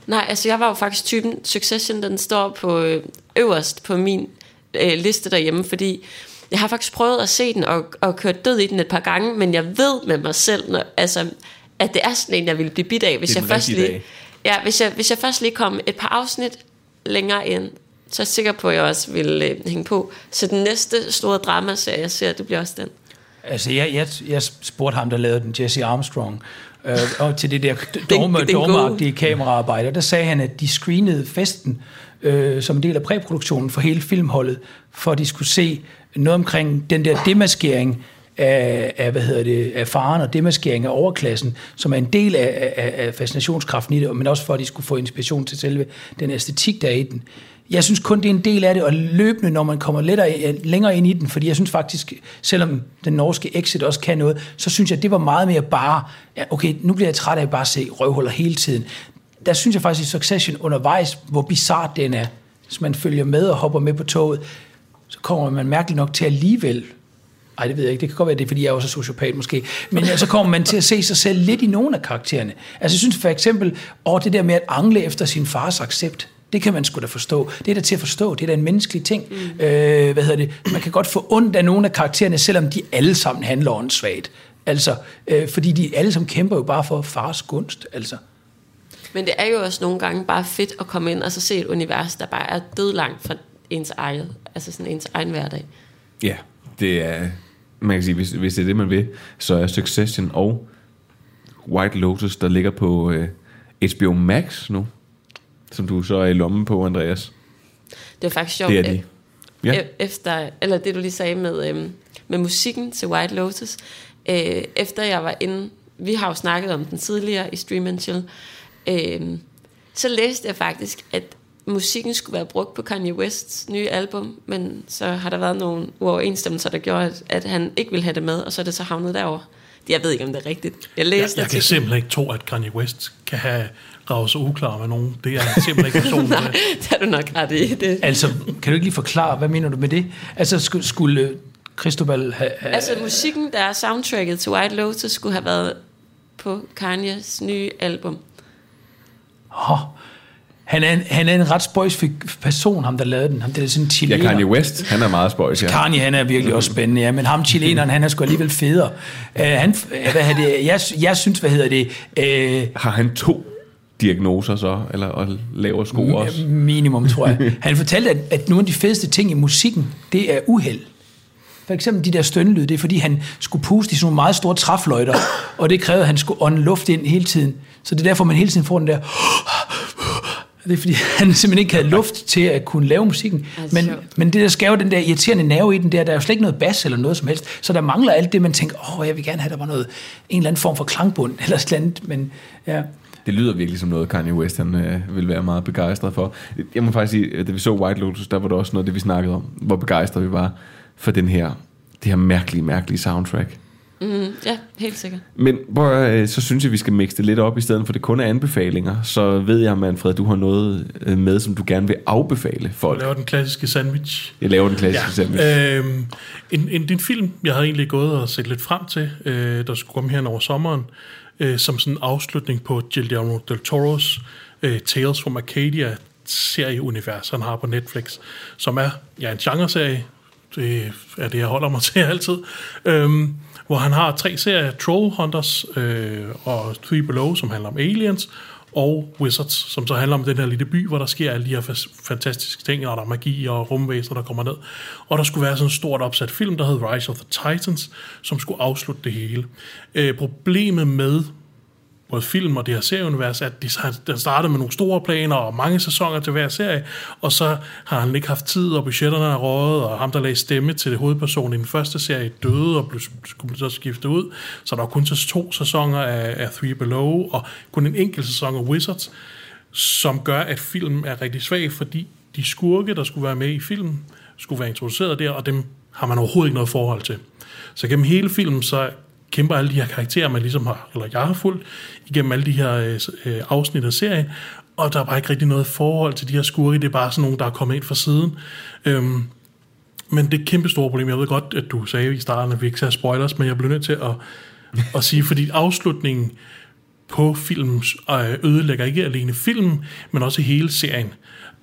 Nej, altså jeg var jo faktisk typen, Succession den står på øh, øverst på min øh, liste derhjemme, fordi jeg har faktisk prøvet at se den og, og kørt død i den et par gange, men jeg ved med mig selv, når, altså, at det er sådan en, jeg ville blive bidt af, hvis jeg først lige, ja, hvis jeg, hvis jeg først lige kom et par afsnit længere ind, så er jeg sikker på, at jeg også vil øh, hænge på. Så den næste store dramaserie, jeg ser, det bliver også den. Altså, jeg, jeg, jeg spurgte ham, der lavede den, Jesse Armstrong, øh, og til det der dogme, den gode. dogmeagtige kameraarbejde, der sagde han, at de screenede festen øh, som en del af præproduktionen for hele filmholdet, for at de skulle se noget omkring den der demaskering af, af, hvad hedder det, af faren og demaskering af overklassen, som er en del af, af, af fascinationskraften i det, men også for, at de skulle få inspiration til selve den æstetik, der er i den. Jeg synes kun, det er en del af det, og løbende, når man kommer lettere, øh, længere ind i den, fordi jeg synes faktisk, selvom den norske Exit også kan noget, så synes jeg, det var meget mere bare, ja, okay, nu bliver jeg træt af at bare se røvhuller hele tiden. Der synes jeg faktisk i Succession undervejs, hvor bizart den er. Hvis man følger med og hopper med på toget, så kommer man mærkeligt nok til alligevel ej, det ved jeg ikke. Det kan godt være, det er, fordi jeg er også er sociopat måske. Men så kommer man til at se sig selv lidt i nogle af karaktererne. Altså, jeg synes for eksempel, over det der med at angle efter sin fars accept, det kan man sgu da forstå. Det er da til at forstå. Det er da en menneskelig ting. Mm. Øh, hvad hedder det? Man kan godt få ondt af nogle af karaktererne, selvom de alle sammen handler åndssvagt. Altså, øh, fordi de alle sammen kæmper jo bare for fars gunst. Altså. Men det er jo også nogle gange bare fedt at komme ind og så se et univers, der bare er dødlangt fra ens eget, altså sådan ens egen hverdag. Ja, det er... Man kan sige, hvis, hvis det er det, man vil, så er Succession og White Lotus, der ligger på øh, HBO Max nu, som du så er i lommen på, Andreas. Det er faktisk sjovt. Det er de. øh, Ja. e- Efter, eller det du lige sagde med, øhm, med musikken til White Lotus. Øh, efter jeg var inde, vi har jo snakket om den tidligere i Stream and Chill, øh, så læste jeg faktisk, at musikken skulle være brugt på Kanye Wests nye album, men så har der været nogle uoverensstemmelser, der gjorde, at, at han ikke ville have det med, og så er det så havnet derover. Jeg ved ikke, om det er rigtigt. Jeg Jeg, læste jeg kan artiklen. simpelthen ikke tro, at Kanye West kan have ravet sig uklar med nogen. Det er simpelthen ikke personen Nej, det har du nok ret i. Det. altså, kan du ikke lige forklare, hvad mener du med det? Altså, skulle, skulle Christobal have... have Altså musikken, der er soundtracket til White Lotus, skulle have været på Kanye's nye album. Oh, han, er en, han er en ret spøjs person, ham der lavede den. Ham der er sådan en Ja, chilener. Kanye West, han er meget spøjs, ja. Kanye, han er virkelig også spændende, ja, men ham chileneren, han er sgu alligevel federe. Uh, han, uh, hvad hedder det, jeg, jeg synes, hvad hedder det, uh, Har han to diagnoser så, eller og laver sko også? minimum, tror jeg. Han fortalte, at, at nogle af de fedeste ting i musikken, det er uheld. For eksempel de der stønnelyd, det er fordi, han skulle puste i sådan nogle meget store træfløjter, og det krævede, at han skulle ånde luft ind hele tiden. Så det er derfor, man hele tiden får den der... Det er fordi, han simpelthen ikke havde luft til at kunne lave musikken. Altså, Men, sjovt. men det der skæve, den der irriterende nerve i den der, der er jo slet ikke noget bas eller noget som helst. Så der mangler alt det, man tænker, åh, jeg vil gerne have, der var noget, en eller anden form for klangbund, eller eller andet. Men ja, Det lyder virkelig som noget, Kanye West han, øh, vil være meget begejstret for. Jeg må faktisk sige, at da vi så White Lotus, der var det også noget, det vi snakkede om, hvor begejstrede vi var for den her, det her mærkelige, mærkelige soundtrack. Mm, ja, helt sikkert. Men hvor, øh, så synes jeg, vi skal mixe det lidt op, i stedet for det kun er anbefalinger. Så ved jeg, Manfred, du har noget øh, med, som du gerne vil afbefale Jeg folk. laver den klassiske sandwich. Jeg laver den klassiske ja. sandwich. Øhm, en, en, en film, jeg havde egentlig gået og set lidt frem til, øh, der skulle komme her over sommeren, øh, som sådan en afslutning på Guillermo del Toros øh, Tales from Arcadia serieunivers, han har på Netflix, som er ja, en genreserie, det er det, jeg holder mig til altid, øhm, hvor han har tre serier, Troll Hunters øh, og Three Below, som handler om aliens, og Wizards, som så handler om den her lille by, hvor der sker alle de her fantastiske ting, og der er magi og rumvæsener, der kommer ned. Og der skulle være sådan en stort opsat film, der hed Rise of the Titans, som skulle afslutte det hele. Øh, problemet med både film og det her serieunivers, at de, den startede med nogle store planer og mange sæsoner til hver serie, og så har han ikke haft tid, og budgetterne er røget, og ham, der lagde stemme til hovedpersonen i den første serie, døde og blev, skulle så skifte ud. Så der var kun til to sæsoner af, af Three Below, og kun en enkelt sæson af Wizards, som gør, at filmen er rigtig svag, fordi de skurke, der skulle være med i filmen, skulle være introduceret der, og dem har man overhovedet ikke noget forhold til. Så gennem hele filmen, så kæmper alle de her karakterer, man ligesom har, eller jeg har fulgt igennem alle de her øh, øh, afsnit af serien, og der er bare ikke rigtig noget forhold til de her skurke, det er bare sådan nogen, der er kommet ind fra siden. Øhm, men det er et kæmpe store problem. Jeg ved godt, at du sagde i starten, at vi ikke sagde spoilers, men jeg bliver nødt til at, at sige, fordi afslutningen på films øh, ødelægger ikke alene filmen, men også hele serien.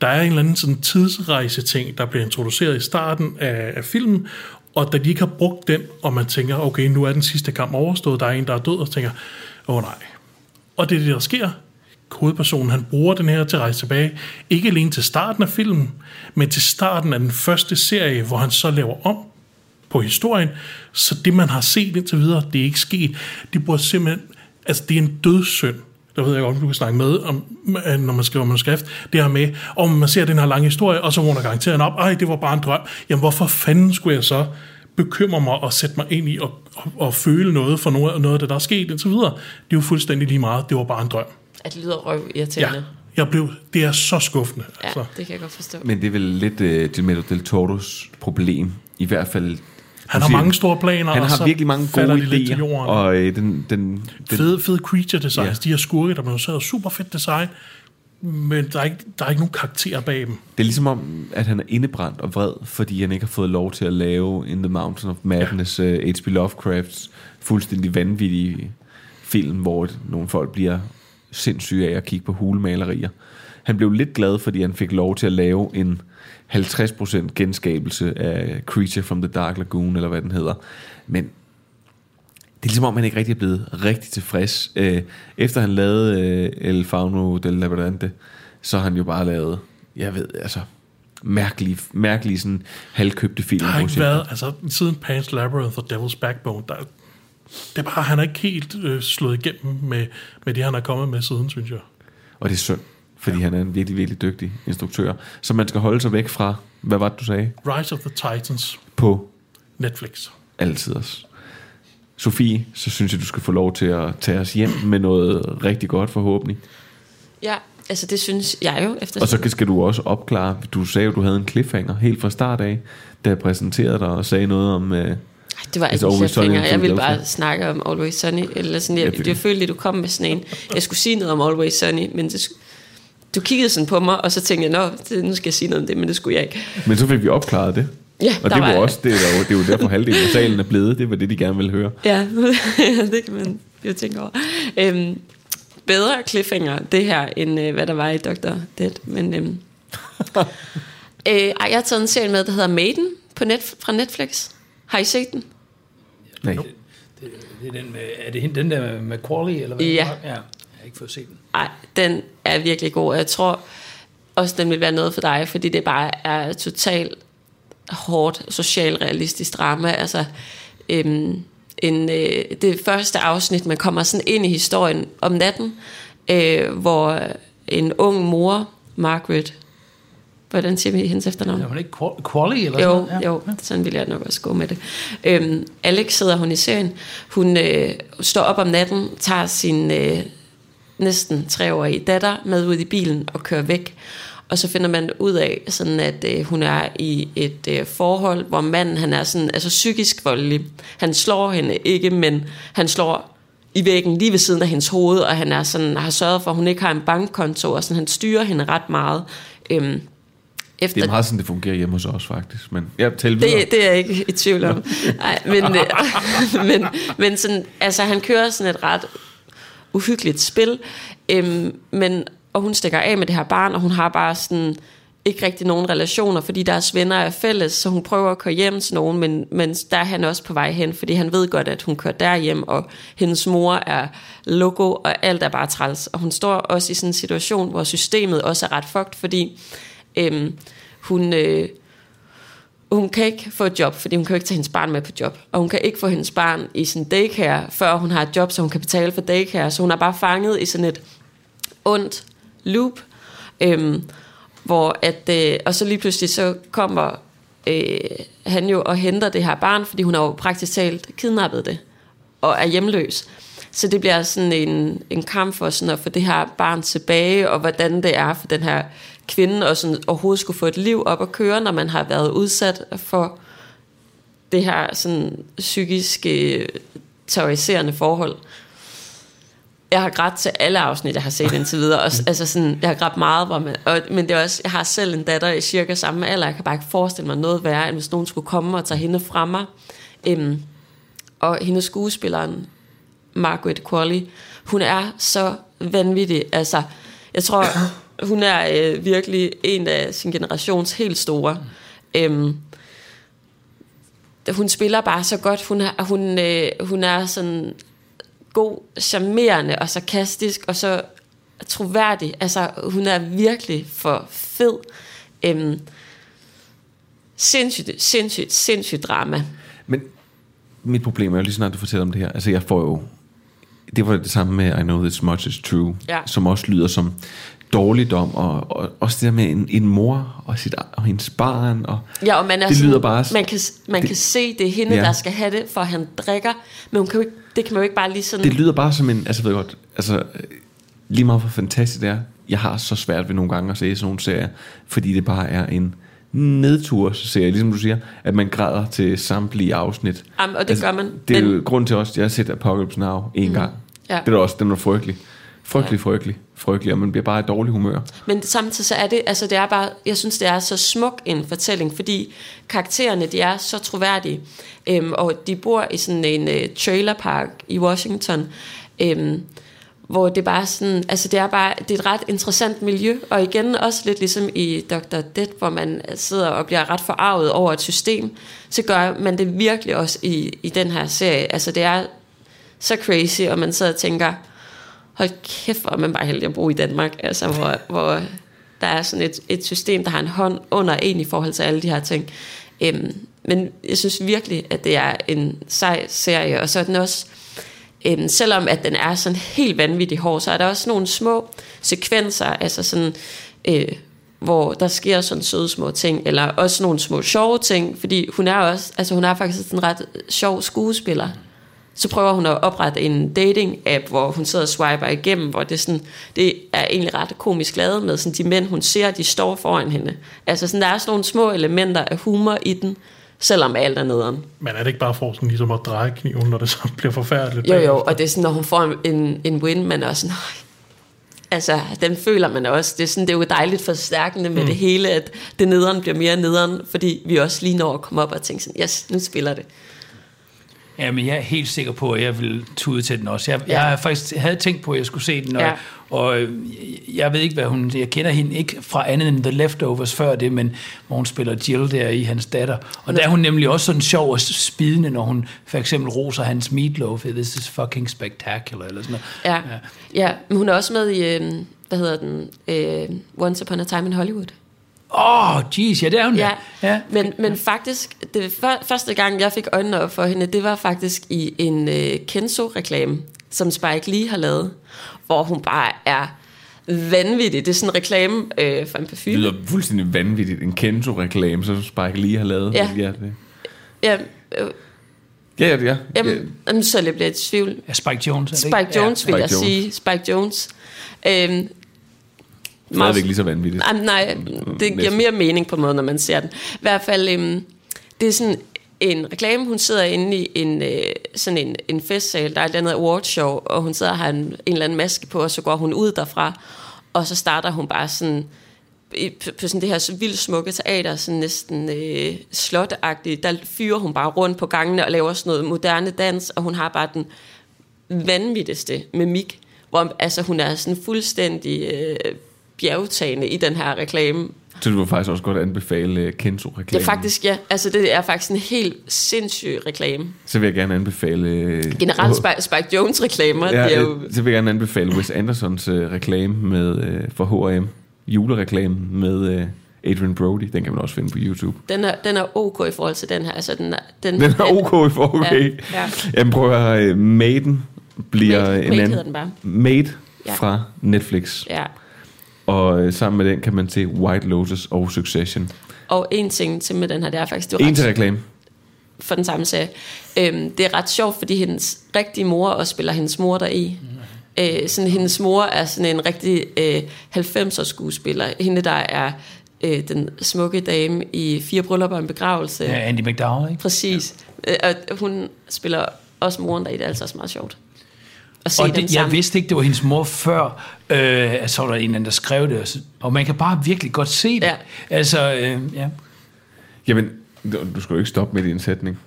Der er en eller anden sådan tidsrejse ting, der bliver introduceret i starten af, af filmen, og da de ikke har brugt den, og man tænker, okay, nu er den sidste kamp overstået, der er en, der er død, og tænker, åh oh, nej. Og det er det, der sker. Hovedpersonen, han bruger den her til at rejse tilbage, ikke alene til starten af filmen, men til starten af den første serie, hvor han så laver om på historien, så det, man har set indtil videre, det er ikke sket. Det bruger simpelthen, altså det er en dødssynd, der ved jeg godt, du kan snakke med, om, når man skriver manuskript, det her med, om man ser den her lange historie, og så vågner garanteret op, ej, det var bare en drøm. Jamen, hvorfor fanden skulle jeg så bekymre mig og sætte mig ind i og, og, og føle noget for noget, noget af det, der er sket, og så videre. Det er jo fuldstændig lige meget. Det var bare en drøm. At det lyder røv irriterende. Ja, jeg blev, det er så skuffende. Ja, altså. det kan jeg godt forstå. Men det er vel lidt uh, Gilberto del Toros problem, i hvert fald han har siger, mange store planer, Han og har så virkelig mange gode de lidt til idéer. jorden. Og øh, den, den, den, Fede, fede creature designs, Ja. de her skurke, der blev så super fedt design, men der er, ikke, der er ikke nogen karakter bag dem. Det er ligesom om, at han er indebrændt og vred, fordi han ikke har fået lov til at lave In the Mountain of Madness, ja. uh, H.P. Lovecrafts fuldstændig vanvittige film, hvor nogle folk bliver sindssyge af at kigge på hulemalerier. Han blev lidt glad, fordi han fik lov til at lave en 50% genskabelse af Creature from the Dark Lagoon, eller hvad den hedder. Men det er ligesom om, han ikke rigtig er blevet rigtig tilfreds. Øh, efter han lavede øh, El Fauno del Labradante, så har han jo bare lavet, jeg ved, altså, mærkelige, mærkelige sådan halvkøbte film. Der har ikke været, altså siden Pan's Labyrinth og Devil's Backbone, der, det er bare, han er ikke helt øh, slået igennem med, med det, han er kommet med siden, synes jeg. Og det er synd, fordi ja. han er en virkelig, virkelig dygtig instruktør. Så man skal holde sig væk fra, hvad var det, du sagde? Rise of the Titans På Netflix. altid også. Sofie, så synes jeg, du skal få lov til at tage os hjem med noget rigtig godt forhåbentlig. Ja, altså det synes jeg jo. Efter Og så skal du også opklare, du sagde jo, du havde en cliffhanger helt fra start af, da jeg præsenterede dig og sagde noget om... Øh, Det var altså ikke en cliffhanger. Jeg ville bare snakke om Always Sunny. Eller sådan, jeg, det- jeg følte, at du kom med sådan en. Jeg skulle sige noget om Always Sunny, men det, du kiggede sådan på mig, og så tænkte jeg, Nå, det, nu skal jeg sige noget om det, men det skulle jeg ikke. Men så fik vi opklaret det. Ja, og der det var, var- også, det, er jo, det er jo derfor halvdelen af salen er blevet. Det var det, de gerne ville høre. Ja, det kan man jo tænke over. Øhm, bedre cliffhanger, det her, end øh, hvad der var i Dr. Dead. Men, øhm, øh, ej, jeg har taget en serie med, der hedder Maiden på net, fra Netflix. Har I set den? Nej. Det er, den med, er det hende, den der med Macaulay, eller hvad? Ja. det ja. Jeg har ikke fået set den. Nej, den er virkelig god. Jeg tror også, den vil være noget for dig, fordi det bare er totalt hårdt, socialrealistisk drama. Altså, øhm, en, øh, det første afsnit, man kommer sådan ind i historien om natten, øh, hvor en ung mor, Margaret, hvordan siger vi hendes efternavn? Er hun ikke Qual- Qualley, eller jo, sådan noget? jo, sådan vil jeg nok også gå med det. Øhm, Alex sidder hun i serien. Hun øh, står op om natten, tager sin øh, næsten treårige datter med ud i bilen og kører væk. Og så finder man ud af, sådan at øh, hun er i et øh, forhold, hvor manden han er sådan, altså psykisk voldelig. Han slår hende ikke, men han slår i væggen lige ved siden af hendes hoved, og han er sådan, har sørget for, at hun ikke har en bankkonto, og sådan, han styrer hende ret meget. Øhm, efter Det er meget sådan, det fungerer hjemme hos os faktisk. Men jeg videre. det, det er jeg ikke i tvivl om. Nej, men, øh, men, men sådan, altså, han kører sådan et ret uhyggeligt spil, øhm, men, og hun stikker af med det her barn, og hun har bare sådan ikke rigtig nogen relationer, fordi deres venner er fælles, så hun prøver at køre hjem til nogen, men, men der er han også på vej hen, fordi han ved godt, at hun kører derhjem, og hendes mor er logo, og alt er bare træls. Og hun står også i sådan en situation, hvor systemet også er ret fucked, fordi øhm, hun... Øh, hun kan ikke få et job, fordi hun kan jo ikke tage hendes barn med på job. Og hun kan ikke få hendes barn i sin daycare, før hun har et job, så hun kan betale for daycare. Så hun er bare fanget i sådan et ondt loop. Øhm, hvor at, øh, og så lige pludselig så kommer øh, han jo og henter det her barn, fordi hun har jo praktisk talt kidnappet det og er hjemløs. Så det bliver sådan en, en kamp for sådan at få det her barn tilbage, og hvordan det er for den her kvinde og sådan overhovedet skulle få et liv op at køre, når man har været udsat for det her sådan psykiske terroriserende forhold. Jeg har grædt til alle afsnit, jeg har set indtil videre. Også, altså sådan, jeg har grædt meget, hvor man, og, men det er også, jeg har selv en datter i cirka samme alder. Jeg kan bare ikke forestille mig noget værre, end hvis nogen skulle komme og tage hende fra mig. Øhm, og hendes skuespilleren, Margaret Qualley, hun er så vanvittig. Altså, jeg tror, hun er øh, virkelig en af sin generations helt store. Øhm, hun spiller bare så godt. Hun er, hun, øh, hun er sådan god, charmerende og sarkastisk, og så troværdig. Altså, hun er virkelig for fed. Øhm, sindssygt, sindssygt, sindssygt drama. Men mit problem er jo lige snart, du fortæller om det her. Altså, jeg får jo... Det var det samme med I Know This Much Is True, Ja. som også lyder som dårligdom, og, og også det der med en, en mor og, sit, og hendes barn. Og Ja, og man er det sådan, lyder bare... man kan, man det- kan se, det er hende, Ja. der skal have det, for han drikker, men hun kan jo ikke, det kan man jo ikke bare lige sådan... Det lyder bare som en, altså ved godt, altså lige meget hvor fantastisk det er, jeg har så svært ved nogle gange at se sådan nogle serier, fordi det bare er en nedturserie, ligesom du siger, at man græder til samtlige afsnit. Jamen, og det gør man, Det er men- jo grund til også, at jeg har set Apocalypse Now en Mhm. gang. Ja. Det er da også, den var frygtelig. Frygtelig, frygtelig, frygtelig, og man bliver bare i dårlig humør. Men samtidig så er det, altså det er bare, jeg synes det er så smuk en fortælling, fordi karaktererne de er så troværdige, øhm, og de bor i sådan en øh, trailerpark i Washington, øhm, hvor det bare sådan, altså det er bare, det er et ret interessant miljø, og igen også lidt ligesom i Dr. Dead, hvor man sidder og bliver ret forarvet over et system, så gør man det virkelig også i, i den her serie, altså det er så crazy, og man sidder og tænker, hold kæft, hvor er man bare heldig at bo i Danmark, altså hvor, hvor der er sådan et, et system, der har en hånd under en i forhold til alle de her ting. Øhm, men jeg synes virkelig, at det er en sej serie, og så er den også, øhm, selvom at den er sådan helt vanvittig hård, så er der også nogle små sekvenser, altså sådan, øh, hvor der sker sådan søde små ting, eller også nogle små sjove ting, fordi hun er også, altså hun er faktisk en ret sjov skuespiller. Så prøver hun at oprette en dating-app, hvor hun sidder og swiper igennem, hvor det, sådan, det er egentlig ret komisk lavet med, sådan de mænd, hun ser, de står foran hende. Altså sådan, der er sådan nogle små elementer af humor i den, selvom alt er nederen. Men er det ikke bare for sådan ligesom at dreje kniven, når det så bliver forfærdeligt? Jo, jo, og det er sådan, når hun får en, en win, man er også sådan, "Øj." altså, den føler man også. Det er, sådan, det er jo dejligt forstærkende med mm. det hele, at det nederen bliver mere nederen, fordi vi også lige når at komme op og tænke sådan, yes, nu spiller det. Ja, men jeg er helt sikker på, at jeg vil tude til den også. Jeg, Ja. jeg faktisk havde tænkt på, at jeg skulle se den, og, Ja. og øh, jeg ved ikke, hvad hun... Jeg kender hende ikke fra andet end The Leftovers før det, men hvor hun spiller Jill der i hans datter. Og der er hun nemlig også sådan sjov og spidende, når hun for eksempel roser hans meatloaf. This is fucking spectacular, eller sådan noget. Ja, ja. ja men hun er også med i, øh, hvad hedder den, øh, Once Upon a Time in Hollywood. Åh, oh, jeez, ja, det er hun Ja, ja. men, men faktisk, det før, første gang, jeg fik øjnene op for hende, det var faktisk i en øh, Kenzo-reklame, som Spike Lee har lavet, hvor hun bare er vanvittig. Det er sådan en reklame øh, for en Det parfume. lyder fuldstændig vanvittigt. En Kenzo-reklame, som Spike lige har lavet. Ja. ja, det. Ja, øh, ja, ja, ja. jamen, jamen, så jeg bliver i tvivl. Ja, Spike Jones. er det Spike ikke? Jones, Ja. vil jeg Spike Jones. sige. Spike Jones. Øhm, Stadigvæk lige så vanvittigt. Nej, nej, det giver mere mening på en måde, når man ser den. I hvert fald, øhm, det er sådan en reklame, hun sidder inde i en, øh, sådan en, en festsal, der er et eller andet awardshow, og hun sidder og har en, en eller anden maske på, og så går hun ud derfra, og så starter hun bare sådan på, sådan det her så vildt smukke teater, sådan næsten øh, slotteagtigt, der fyrer hun bare rundt på gangene og laver sådan noget moderne dans, og hun har bare den vanvittigste mimik, hvor altså, hun er sådan fuldstændig øh, bjergtagende i den her reklame. Så du vil faktisk også godt anbefale uh, Ja, Kenzo-reklamen. faktisk, ja. Altså, det er faktisk en helt sindssyg reklame. Så vil jeg gerne anbefale... Uh, Generelt Spike, Spike Jones-reklamer, ja, det er jo... øh, Så vil jeg gerne anbefale Wes Andersons uh, reklame med, uh, for H&M. Julereklame med uh, Adrian Brody. Den kan man også finde på YouTube. Den er, den er ok i forhold til den her. Altså, den er, den, Den er ok i forhold okay. Ja, ja. Jamen prøv at høre, Maiden bliver Maid- en Maid anden... den bare. Maid Ja. fra Netflix. Ja. Og uh, sammen med den kan man se White Lotus og Succession. Og en ting til med den her, det er faktisk... Det er En til reklame. for den samme serie. Øhm, det er ret sjovt, fordi hendes rigtige mor også spiller hendes mor deri. Øh, sådan, hendes mor er sådan en rigtig øh, 90'er skuespiller. Hende, der er øh, den smukke dame i Fire Bryllupper og en Begravelse. Ja, Andy McDowell, ikke? Præcis. Ja. Og hun spiller også moren der i det, er altså også meget sjovt. At se Og dem det, jeg sammen. vidste ikke, det var hendes mor før, øh, at så var der en eller anden, der skrev det. og så- Og man kan bare virkelig godt se det. Ja. Altså, øh, ja. Jamen, du skal jo ikke stoppe midt i en sætning.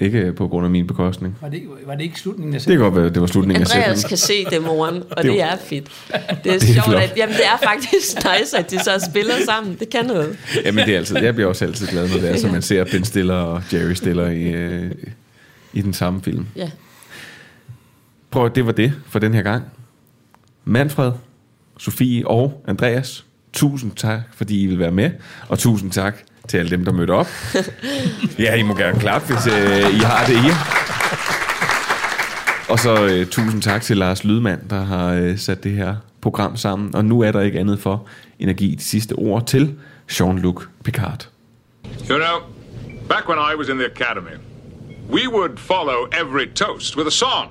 Ikke på grund af min bekostning. Var det, ikke- var det ikke slutningen af Det kan godt være, det var slutningen af Andreas sætningen. kan se det, moren, og Det er det er fedt. Det er, Det er sjovt, flot. at, jamen, det er faktisk nice, at de så spiller sammen. Det kan noget. Jamen, det er altid, jeg bliver også altid glad, når det er, så man ser Ben Stiller og Jerry Stiller i, øh, i den samme film. Ja. Prøv, det var det for den her gang. Manfred, Sofie og Andreas, tusind tak, fordi I vil være med, og tusind tak til alle dem, der mødte op. Ja, I må gerne klappe, hvis øh, I har det i. Og så øh, tusind tak til Lars Lydmand, der har øh, sat det her program sammen. Og nu er der ikke andet for give de sidste ord til Jean-Luc Picard. You know, back when I was in the academy, we would follow every toast with a song.